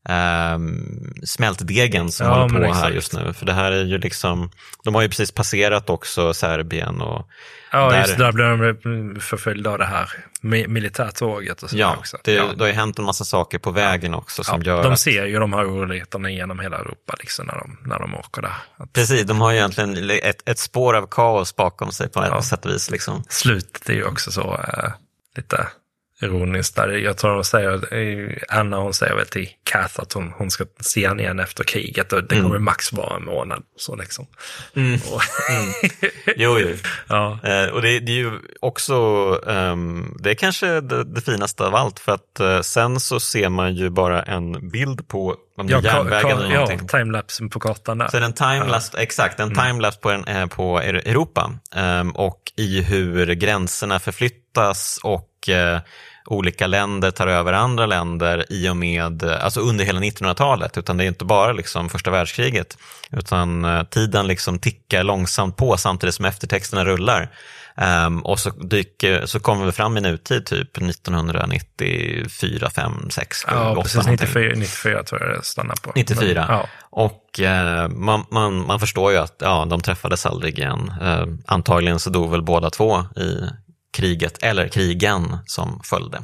eh, smältdegen som Ja, håller på här just nu. För det här är ju liksom, de har ju precis passerat också Serbien och Ja, Där- just där blir de förföljda av det här mi- militärtåget och så ja, också. det, ja. det har ju hänt en massa saker på vägen också som ja, gör de att ser ju de här oroligheterna genom hela Europa liksom, när, de, när de åker där. Att Precis, de har ju egentligen ett, ett spår av kaos bakom sig på Ja. ett sätt och vis. Liksom. slutet är ju också så eh, lite ironiskt. Där. Jag tror de säger, Anna hon säger väl till Kath att hon, hon ska se henne igen efter kriget och det kommer max vara en månad. Så liksom. Och, Jo, jo. ja, Eh, och det, det är ju också, ehm, det är kanske det, det finaste av allt för att eh, sen så ser man ju bara en bild på om det ja, järnvägen eller ja, någonting. timelapsen på kartan där. Så en timelapse, exakt, en timelapse på, en, eh, på Eur- Europa ehm, och i hur gränserna förflyttas och eh, olika länder tar över andra länder i och med, eh, alltså under hela 1900-talet, utan det är inte bara liksom första världskriget, utan eh, tiden liksom tickar långsamt på samtidigt som eftertexterna rullar. Um, och så, dyker, så kommer vi fram i nutid, typ 1994, 5, 6, 7, Ja, 8 precis. någonting. 94, 94 tror jag det stannar på. 94. Men, ja. Och eh, man, man, man förstår ju att ja, de träffades aldrig igen. Eh, antagligen så dog väl båda två i kriget, eller krigen som följde.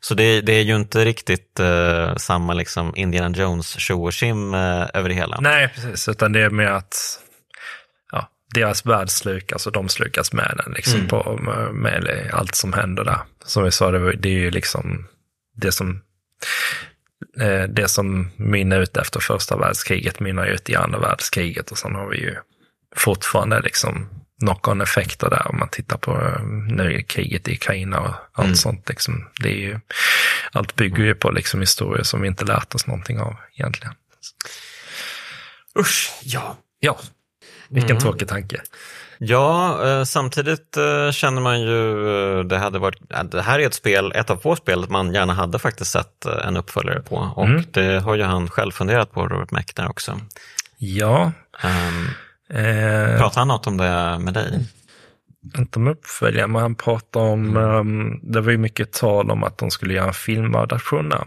Så det, det är ju inte riktigt eh, samma liksom Indiana Jones tjo och tjim eh, över det hela. Nej, precis. Utan det är mer att ja, deras värld slukas och de slukas med den. Liksom, Mm. på, med, med allt som händer där. Som vi sa, det, det är ju liksom det som eh, det som mynnar ut efter första världskriget mynnar ut i andra världskriget och sen har vi ju fortfarande liksom knock-on-effekter där om man tittar på eh, nu kriget i Ukraina och allt Mm. sånt. Liksom. Det är ju, allt bygger ju på liksom historier som vi inte lärt oss någonting av egentligen. Usch, ja. Ja, vilken Mm. tråkig tanke. Ja, eh, samtidigt eh, känner man ju, det hade varit, det här är ett spel, ett av få spel man gärna hade faktiskt sett en uppföljare på. Och Mm. det har ju han själv funderat på, Robert Meckner också. Ja, Um, eh, pratar han något om det med dig? inte om uppföljare, men han pratar om, ehm, det var ju mycket tal om att de skulle göra en filmadaption där.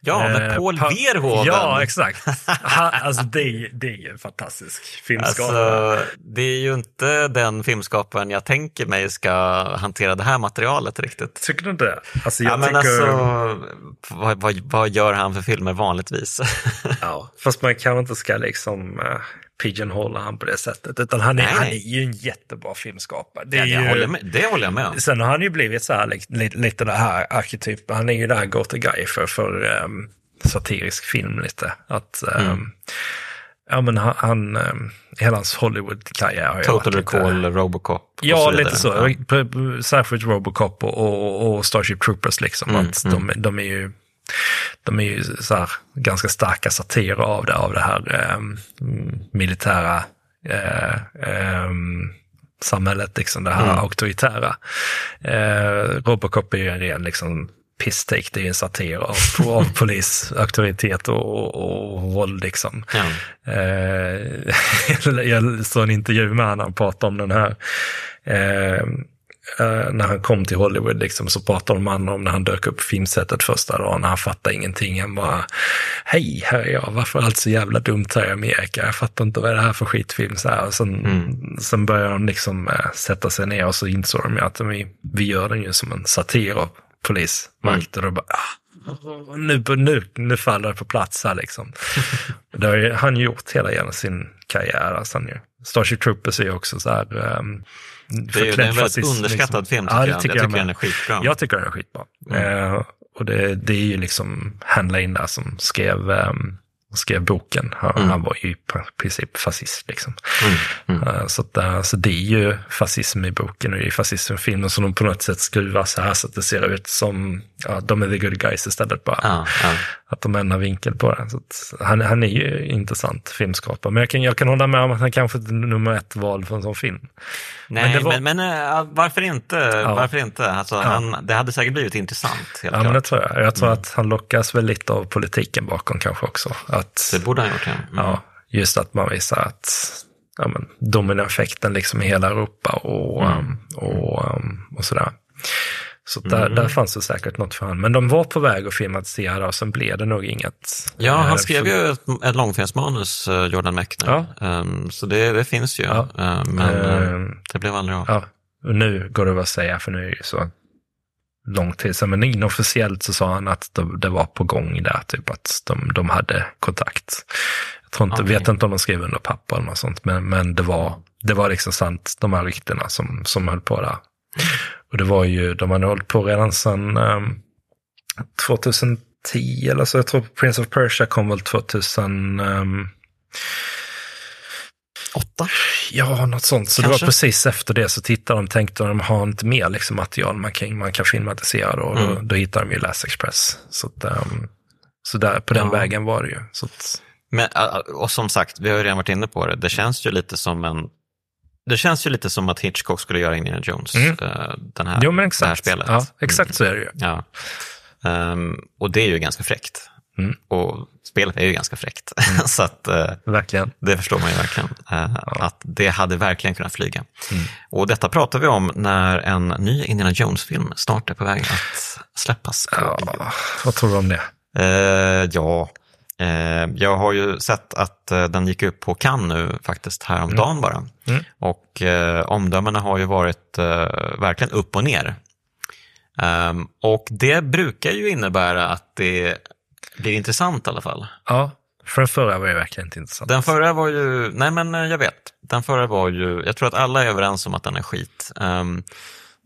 Ja, med Eh, Paul pa- Verhoeven. Ja, exakt. Han, alltså det det är ju en fantastisk filmskapare. Alltså, det är ju inte den filmskaparen jag tänker mig ska hantera det här materialet riktigt. Tycker du inte det? Alltså jag Ja, men tycker, alltså, vad, vad, vad gör han för filmer vanligtvis? ja, fast man kanske inte ska liksom uh, pigeonhola han på det sättet. Utan han är, Nej, han är ju en jättebra filmskapare. Det Ja, ju, håller med, det håller jag med om. Sen har han ju blivit så här, li- li- lite det här arketyp, han är ju där go-to guy för, för um, satirisk film lite. Att, um, Mm. ja men han, han um, hela hans Hollywood-karriär har Total varit lite- Recall, Robocop och Ja, så lite så. Ja. Särskilt Robocop och, och, och Starship Troopers liksom. Mm, att de, de är ju, de är ju så här ganska starka satirer av det, av det här ehm, militära eh, ehm, samhället, liksom det här Mm. auktoritära. Eh, Robocop är ju en ren liksom piss-take, det är ju en satir av, av polis, auktoritet och, och, och våld liksom. Ja. Eh, jag såg en intervju med honom, han pratade om den här, eh, när han kom till Hollywood liksom, så pratade de honom om när han dök upp på filmsättet första dagen, när han fattade ingenting. Han bara, hej, här är jag, varför är allt så jävla dumt här i Amerika? Jag fattar inte vad är det här för skitfilm? Så här. Och sen, Mm. sen började de liksom eh, sätta sig ner och så insåg de att vi, vi gör den ju som en satir av polismakt. Och då bara, ah, nu, nu, nu faller det på plats här liksom. det har ju han gjort hela genom sin karriär. Alltså, han ju. Starship Troopers är ju också så här... Um, Det är det är en väldigt underskattad film tycker Ja, jag. tycker jag jag tycker den är skitbra. Jag tycker den är skitbra. Mm. Eh, och det, det är ju liksom Hanley där som skrev, um, skrev boken. Han, Mm. han var ju i princip fascist liksom. Mm. Mm. Eh, Så, att, eh, så det är ju fascism i boken och i filmen som de på något sätt skruvar så här så att det ser ut som, ja, de är the good guys istället bara. Ja, ja. Att de ändrar vinkel på det. Så han, han är ju intressant filmskapare. Men jag kan, jag kan hålla med om att han kanske inte är nummer ett val för en sån film. Nej, men, var- men, äh, varför inte? Varför inte? Alltså, han, det hade säkert blivit intressant, Ja, klart. men det tror jag. Jag tror att han lockas väl lite av politiken bakom kanske också. Att, Det borde han gjort, ja. Mm. ja, just att man visar att ja, men, dominoeffekten liksom i hela Europa och, Mm. um, och, um, och sådär. Så där, Mm. där fanns det säkert något för honom. Men de var på väg att filmatisera och sen blev det nog inget. Ja, eh, han skrev ju ett, ett långfilmsmanus, eh, Jordan Mechner. Ehm, så det, det finns ju, Ja. Ehm, men Eh, det blev aldrig av. Ja, och nu går det att säga, för nu är det ju så lång tid sedan. Men inofficiellt så sa han att det, det var på gång där, typ att de, de hade kontakt. Jag tror inte, Okej. vet inte om de skrev under papper eller något sånt, men, men det, var, det var liksom sant, de här ryktena som, som höll på där. Och det var ju, de hade hållit på redan sedan um, 2010 eller så. Jag tror Prince of Persia kom väl 2000. Um, Åtta? Ja, något sånt. Så det Kanske. var precis efter det så tittade de tänkte de har inte mer liksom, material man kan, man kan filmatisera då. Och då, Mm. då hittade de ju Last Express. Så, att, ehm, så där, på den Ja. vägen var det ju. Så att, Men, äh, och som sagt, vi har ju redan varit inne på det, det känns ju lite som en det känns ju lite som att Hitchcock skulle göra Indiana Jones, Mm. eh, den här, jo, men det här exakt. spelet. Ja, exakt så är det ju. Ja. Ehm, och det är ju ganska fräckt. Mm. Och spelet är ju ganska fräckt. så att, eh, Verkligen. det förstår man ju verkligen. eh, Att det hade verkligen kunnat flyga. Mm. Och detta pratar vi om när en ny Indiana Jones-film snart är på väg att släppas. Ja, vad tror du om det? Eh, ja, jag har ju sett att eh, den gick upp på Cannes nu faktiskt häromdagen bara. Mm. Och eh, omdömena har ju varit eh, verkligen upp och ner. Ehm, och det brukar ju innebära att det blir intressant i alla fall. Ja, för den förra var ju verkligen inte intressant. Den förra var ju, nej men eh, jag vet, den förra var ju, jag tror att alla är överens om att den är skit.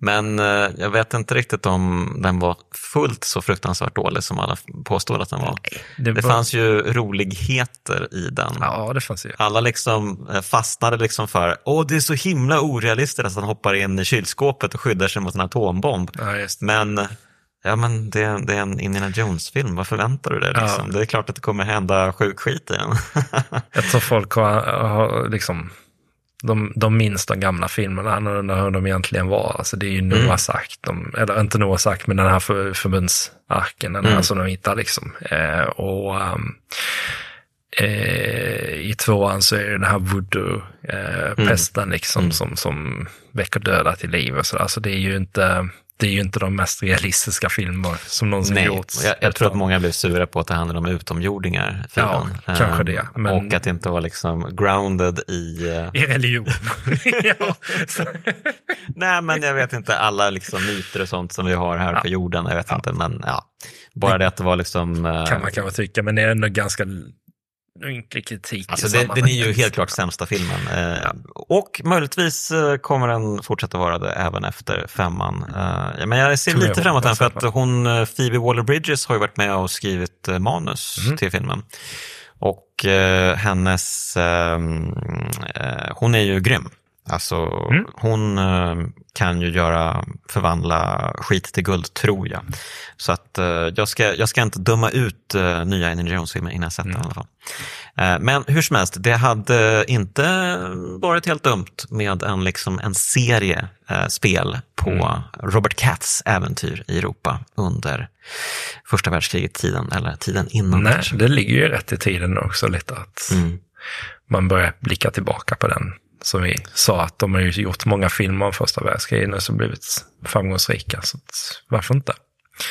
Men eh, jag vet inte riktigt om den var fullt så fruktansvärt dålig som alla påstår att den var. det, Det var- fanns ju roligheter i den. Ja, det fanns ju. Alla liksom eh, fastnade liksom för, åh det är så himla orealistiskt att han hoppar in i kylskåpet och skyddar sig mot en atombomb. Ja, det. Men, ja men det, det är en Indiana Jones-film, vad förväntar du dig? Ja. Liksom? Det är klart att det kommer hända sjuk skit i den. Jag tror folk har, har liksom, de, de minns de gamla filmerna, han undrar hur de egentligen var. Alltså det är ju Mm. Noahs ark, de, eller inte Noahs ark, men den här för, förbundsarken, den här Mm. som de hittar liksom. Eh, och ehm, eh, i tvåan så är det den här voodoo-pesten liksom Mm. som, som väcker döda till liv och sådär. Så det är ju inte, det är ju inte de mest realistiska filmer som någonsin Nej, gjorts. jag, jag tror att många blev sura på att det handlade om utomjordingar. filmen. Ja, kanske Ehm, det, men- Och att det inte var liksom grounded i... eh, I religion. ja, Nej, men jag vet inte, alla liksom myter och sånt som vi har här Ja. på jorden, jag vet inte, men ja. Bara det att det var liksom... eh, kan man kanske tycka, men det är ändå ganska ynklig kritik. Alltså det, den är ju helt klart sämsta filmen. Eh, Och möjligtvis eh, kommer den fortsätta vara det även efter femman. Eh, ja, men jag ser Tror lite fram emot den för att hon, Phoebe Waller-Bridges har ju varit med och skrivit manus Mhm. till filmen. Och hennes, ehm, eh, hon är ju grym. Alltså Mm. hon eh, kan ju göra, förvandla skit till guld, tror jag. Så att eh, jag, ska, jag ska inte döma ut uh, nya Indiana Jones-filmer innan jag sett den Mm. i alla fall. Eh, men hur som helst, det hade inte varit helt dumt med en, liksom, en serie eh, spel på Mm. Robert Katz äventyr i Europa under första världskriget-tiden, eller tiden innan Nej, kanske. det ligger ju rätt i tiden också lite att Mm. man börjar blicka tillbaka på den. Som vi sa, att de har ju gjort många filmer om första världskriget nu som blivit framgångsrika. Så varför inte?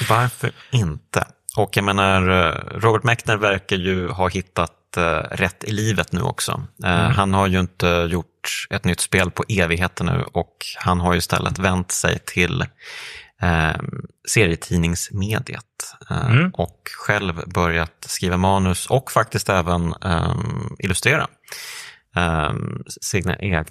Varför inte? Och jag menar, eh, Robert Meckner verkar ju ha hittat eh, rätt i livet nu också. Eh, Mm. Han har ju inte gjort ett nytt spel på evigheter nu och han har ju istället vänt sig till eh, serietidningsmediet eh, Mm. och själv börjat skriva manus och faktiskt även eh, illustrera. Eh, sina egna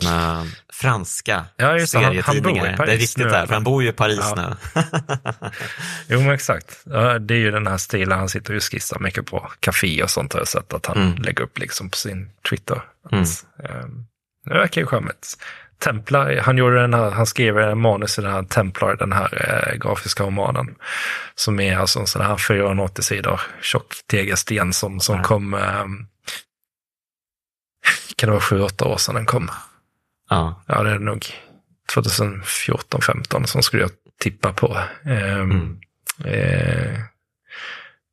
franska Ja, just det. Han- han serietidningar. Det är viktigt nu, där, för han bor ju i Paris Ja. nu. Jo, men exakt. Det är ju den här stilen. Han sitter ju och skissar mycket på café och sånt. Har jag sett att han Mm. lägger upp liksom på sin Twitter. Mm. Att, ehm, det verkar ju charmigt. Templar, han, gjorde den här, han skrev en manus i den här Templar, den här eh, grafiska romanen. Som är alltså en sån här 480 sidor tjock tegelsten som, som Ja. kom, ehm, kan det vara 7-8 år sedan den kom. ja. Ja, det är nog 2014-15 som skulle jag tippa på. Ehm, Mm. eh,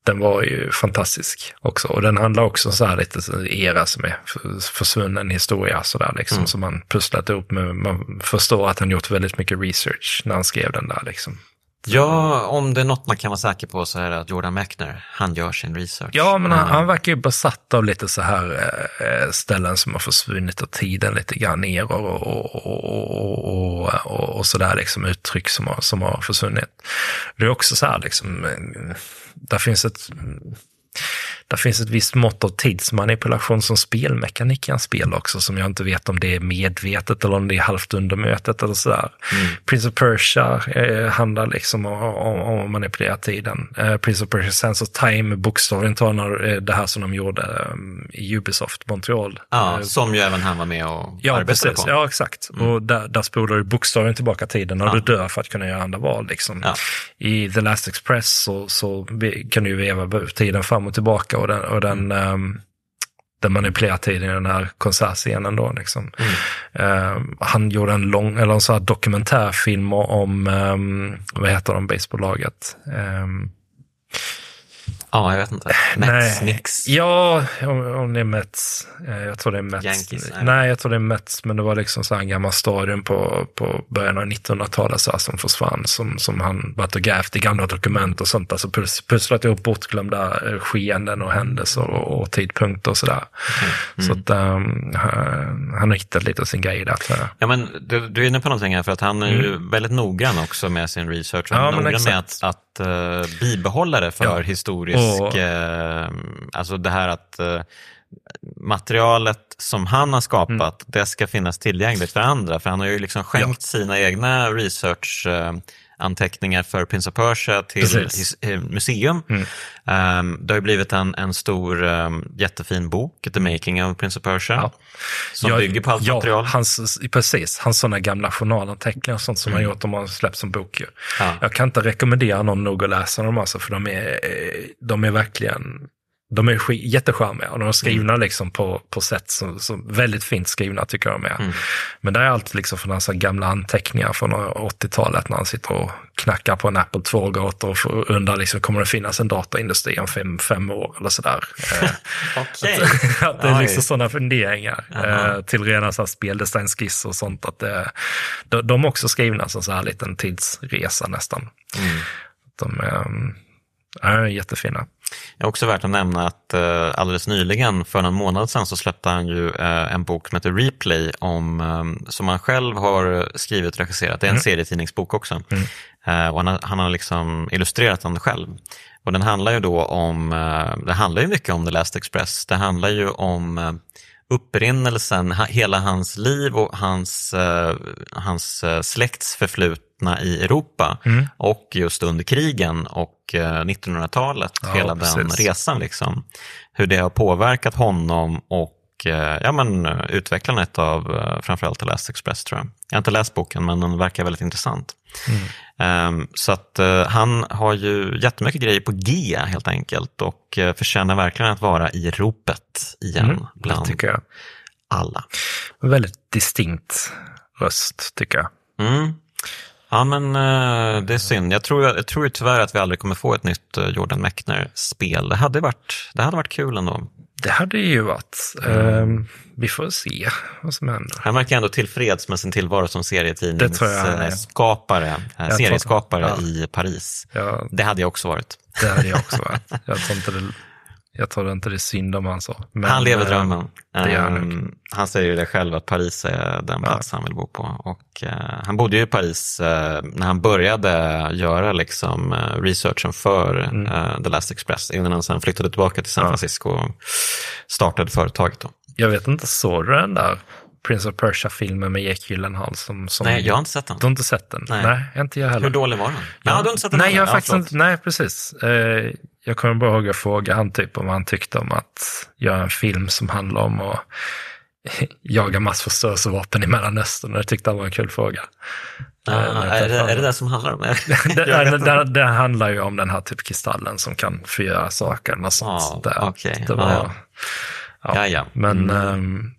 den var ju fantastisk också. Och den handlar också så här lite era som är för- försvunnen historia sådär liksom. Mm. Som man pusslat ihop med. Man förstår att han gjort väldigt mycket research när han skrev den där liksom. Ja, om det är något man kan vara säker på så är det att Jordan Mechner, han gör sin research. Ja, men han, Eh, han verkar ju besatt av lite så här eh, ställen som har försvunnit och tiden lite grann eror och, och, och, och, och, och sådär liksom uttryck som har, som har försvunnit. Det är också så här liksom, eh, där finns ett där finns ett visst mått av tidsmanipulation som spelmekanik i en spel också, som jag inte vet om det är medvetet eller om det är halvt undermötet eller sådär. Mm. Prince of Persia eh, handlar liksom om, om, om att manipulera tiden. Eh, Prince of Persia Sense of Time, bokstavligen talar eh, det här som de gjorde eh, i Ubisoft Montreal. Ja, Eh, som ju även han var med och Ja, arbetade precis. på. Mm. Ja, exakt. Och där, där spolar du bokstavligen tillbaka tiden och Ja. du dör för att kunna göra andra val. Liksom. Ja. I The Last Express så, så kan du ju veva tiden fram och tillbaka och den, och den, ehm, den manipulerar tiden i den här konsertscenen då. Liksom. Mm. Ehm, han gjorde en lång, eller en sån här dokumentärfilm om, um, vad heter de, baseballlaget? Ja, jag vet inte. Mets, Knicks. Ja, om, om det är Mets. Eh, Jag tror det är Mets. Yankees, nej. nej. jag tror det är Mets, men det var liksom så här en gammal stadion på, på början av 1900-talet så här, som försvann, som, som han varit och grävt i gamla dokument och sånt. Alltså pus, pusslat ihop bortglömda eh, skeenden och händelser och, och tidpunkter och sådär. Mm. Så att um, han har hittat lite av sin grej där, jag. Ja, men du, du är inne på någonting här, för att han är ju väldigt noggrann också med sin research. Mm. Ja, noggrann med att, exakt. Att eh, bibehålla det för Ja. historisk... Och- eh, alltså det här att eh, materialet som han har skapat, Mm. det ska finnas tillgängligt för andra. För han har ju liksom skänkt sina egna research eh, anteckningar för Prince of Persia till his, eh, museum. Mm. Ehm, det har ju blivit en, en stor um, jättefin bok, The Making of Prince of Persia, Ja. som Ja, bygger på allt ja, material. Hans, precis, hans sådana gamla journalanteckningar och sånt som han gjort, de har släppt som bok. Ja. Jag kan inte rekommendera någon nog att läsa dem alltså, för de är, eh, de är verkligen de är jättecharmiga och de är skrivna liksom på, på sätt som, som väldigt fint skrivna tycker jag de är. Men det är allt liksom från hans gamla anteckningar från 80-talet när han sitter och knackar på en Apple 2-gator och undrar liksom, kommer det finnas en datorindustri om fem, fem år eller sådär. Eh, Okej. att det är liksom sådana funderingar Aha. eh, till rena så här speldesignskiss och sånt. Att det, de, de är också skrivna som så här liten tidsresa nästan. Mm. De är, mm, är jättefina. Det är också värt att nämna att eh, alldeles nyligen, för någon månad sedan, så släppte han ju eh, en bok som heter Replay, om, eh, som han själv har skrivit och regisserat. Det är en serietidningsbok också. Eh, och han har, han har liksom illustrerat den själv. Och den handlar ju då om, det handlar ju mycket om The Last Express. Det handlar ju om upprinnelsen, hela hans liv och hans, hans släkts förflutna i Europa. Och just under krigen och eh, 1900-talet, Ja, hela den precis. resan. Liksom. Hur det har påverkat honom och eh, ja, men, eh, utvecklandet av eh, framförallt The Last Express tror jag. Jag har inte läst boken men den verkar väldigt intressant. Ehm, så att eh, han har ju jättemycket grejer på G helt enkelt och uh, förtjänar verkligen att vara i ropet igen Mm, bland alla. Väldigt distinkt röst tycker jag. Mm. Ja, men eh, det är synd. Jag tror, jag tror tyvärr att vi aldrig kommer få ett nytt eh, Jordan Mechner-spel. Det hade varit, det hade varit kul ändå. Det hade ju varit. Ehm, vi får se vad som händer. Han verkar ändå tillfreds med sin tillvaro som serietidningsskapare, tror- serieskapare ja. i Paris. Ja, Det hade jag också varit. det hade jag också varit. Jag tror inte det, jag tror inte det är synd om han så. Men, han lever eh, drömmen. han Ehm, han säger ju det själv att Paris är den plats han vill bo på. Och, eh, han bodde ju i Paris eh, när han började göra liksom, eh, researchen för Mm. The Last Express innan han sen flyttade tillbaka till San Francisco och startade företaget. Då. Jag vet inte, såg du den där Prince of Persia-filmen med Jake Gyllenhaal? Som, som Nej, jag har inte sett den. Du har inte sett den? Nej. Nej, inte jag heller. Hur dålig var den? Ja, du har inte sett den Nej, heller? jag har Ja, faktiskt inte, nej, precis. Eh, jag kommer bara ihåg att fråga han typ om han tyckte om att göra en film som handlar om att jaga massförstörelsevapen i Mellanöstern. Det tyckte han var en kul fråga. Ah, är, det, är det det som handlar om det? det, det, det, handlar ju om den här typ kristallen som kan förgöra saker och sånt. Ja, där. okej. Det var, ja. Ja, ja. Men Mm.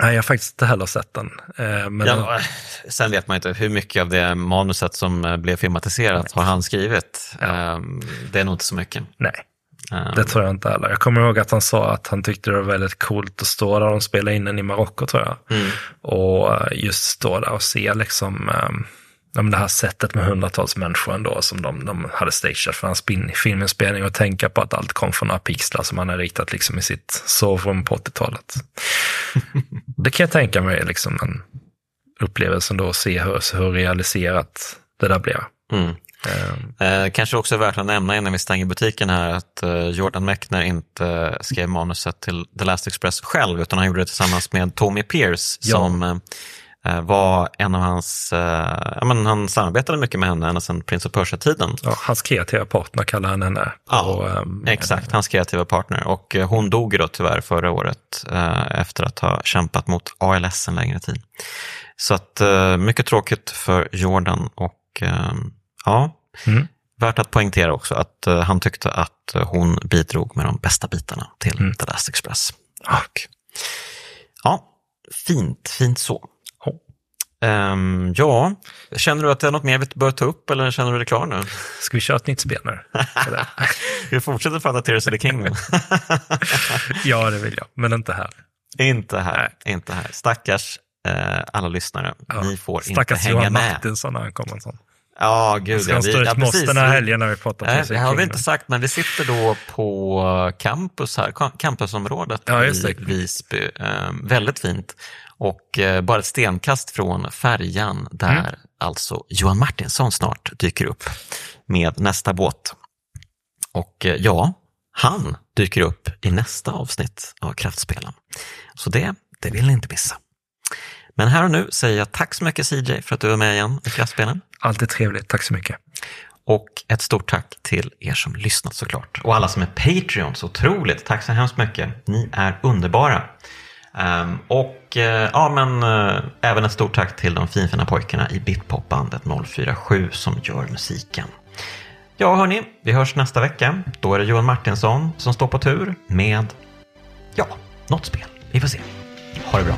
Ehm, nej, jag har faktiskt inte heller sett den. Eh, men Ja, sen vet man inte hur mycket av det manuset som eh, blev filmatiserat har han skrivit. Ehm, Det är nog inte så mycket. nej, Ehm, det tror jag inte heller. Jag kommer ihåg att han sa att han tyckte det var väldigt coolt att stå där. De spelade in den i Marocko tror jag. Mm. Och eh, just stå där och se liksom men det här sättet med hundratals människor ändå som de, de hade stageat för hans filminspelning och tänka på att allt kom från några pixlar som han hade ritat liksom i sitt sovrum på 80-talet. det kan jag tänka mig liksom en upplevelse då att se hur, hur realiserat det där blev. Mm. Ehm, Eh, kanske också värt att nämna innan vi stänger butiken här att eh, Jordan Mechner inte skrev manuset till The Last Express själv utan han gjorde det tillsammans med Tommy Pierce Ja. som eh, eh, var en av hans, eh, ja, men han samarbetade mycket med henne ända sedan Prince of Persia-tiden. ja, hans kreativa partner kallar han henne. Ja, Och, ehm, Exakt, hans kreativa partner. Och eh, hon dog då tyvärr förra året eh, efter att ha kämpat mot ALS en längre tid. Så att eh, mycket tråkigt för Jordan och eh, ja, Mm. värt att poängtera också att eh, han tyckte att eh, hon bidrog med de bästa bitarna till Mm. The Last Express. Och, ja, fint, fint så. Ja. Um, ja, känner du att det är något mer vi bör ta upp eller känner du dig klar nu? Ska vi köra ett nytt spel nu? vi fortsätter prata Tears of the Kingdom. ja, det vill jag, men inte här. Inte här, Nej. inte här. Stackars eh, alla lyssnare. Ja. Ni får Stackars inte hänga Johan med. Stackars Martinsson när han kommer en sån. Ja, gud. Ska han stå ut med oss den här helgen när vi pratar Nej, Det har vi inte sagt, men vi sitter då på campus här, campusområdet ja, i Visby. Eh, väldigt fint. Och eh, bara ett stenkast från färjan där mm. alltså Johan Martinsson snart dyker upp med nästa båt. Och eh, ja, han dyker upp i nästa avsnitt av Kraftspelen. Så det, det vill ni inte missa. Men här och nu säger jag tack så mycket CJ för att du är med igen i Kraftspelen. Alltid trevligt, tack så mycket. Och ett stort tack till er som lyssnat såklart. Och alla som är Patreons, otroligt. Tack så hemskt mycket. Ni är underbara. Ehm, och eh, ja, men eh, även ett stort tack till de finfina pojkarna i Bitpopbandet 047 som gör musiken. Ja, hörni, vi hörs nästa vecka. Då är det Johan Martinsson som står på tur med, ja, något spel. Vi får se. Ha det bra.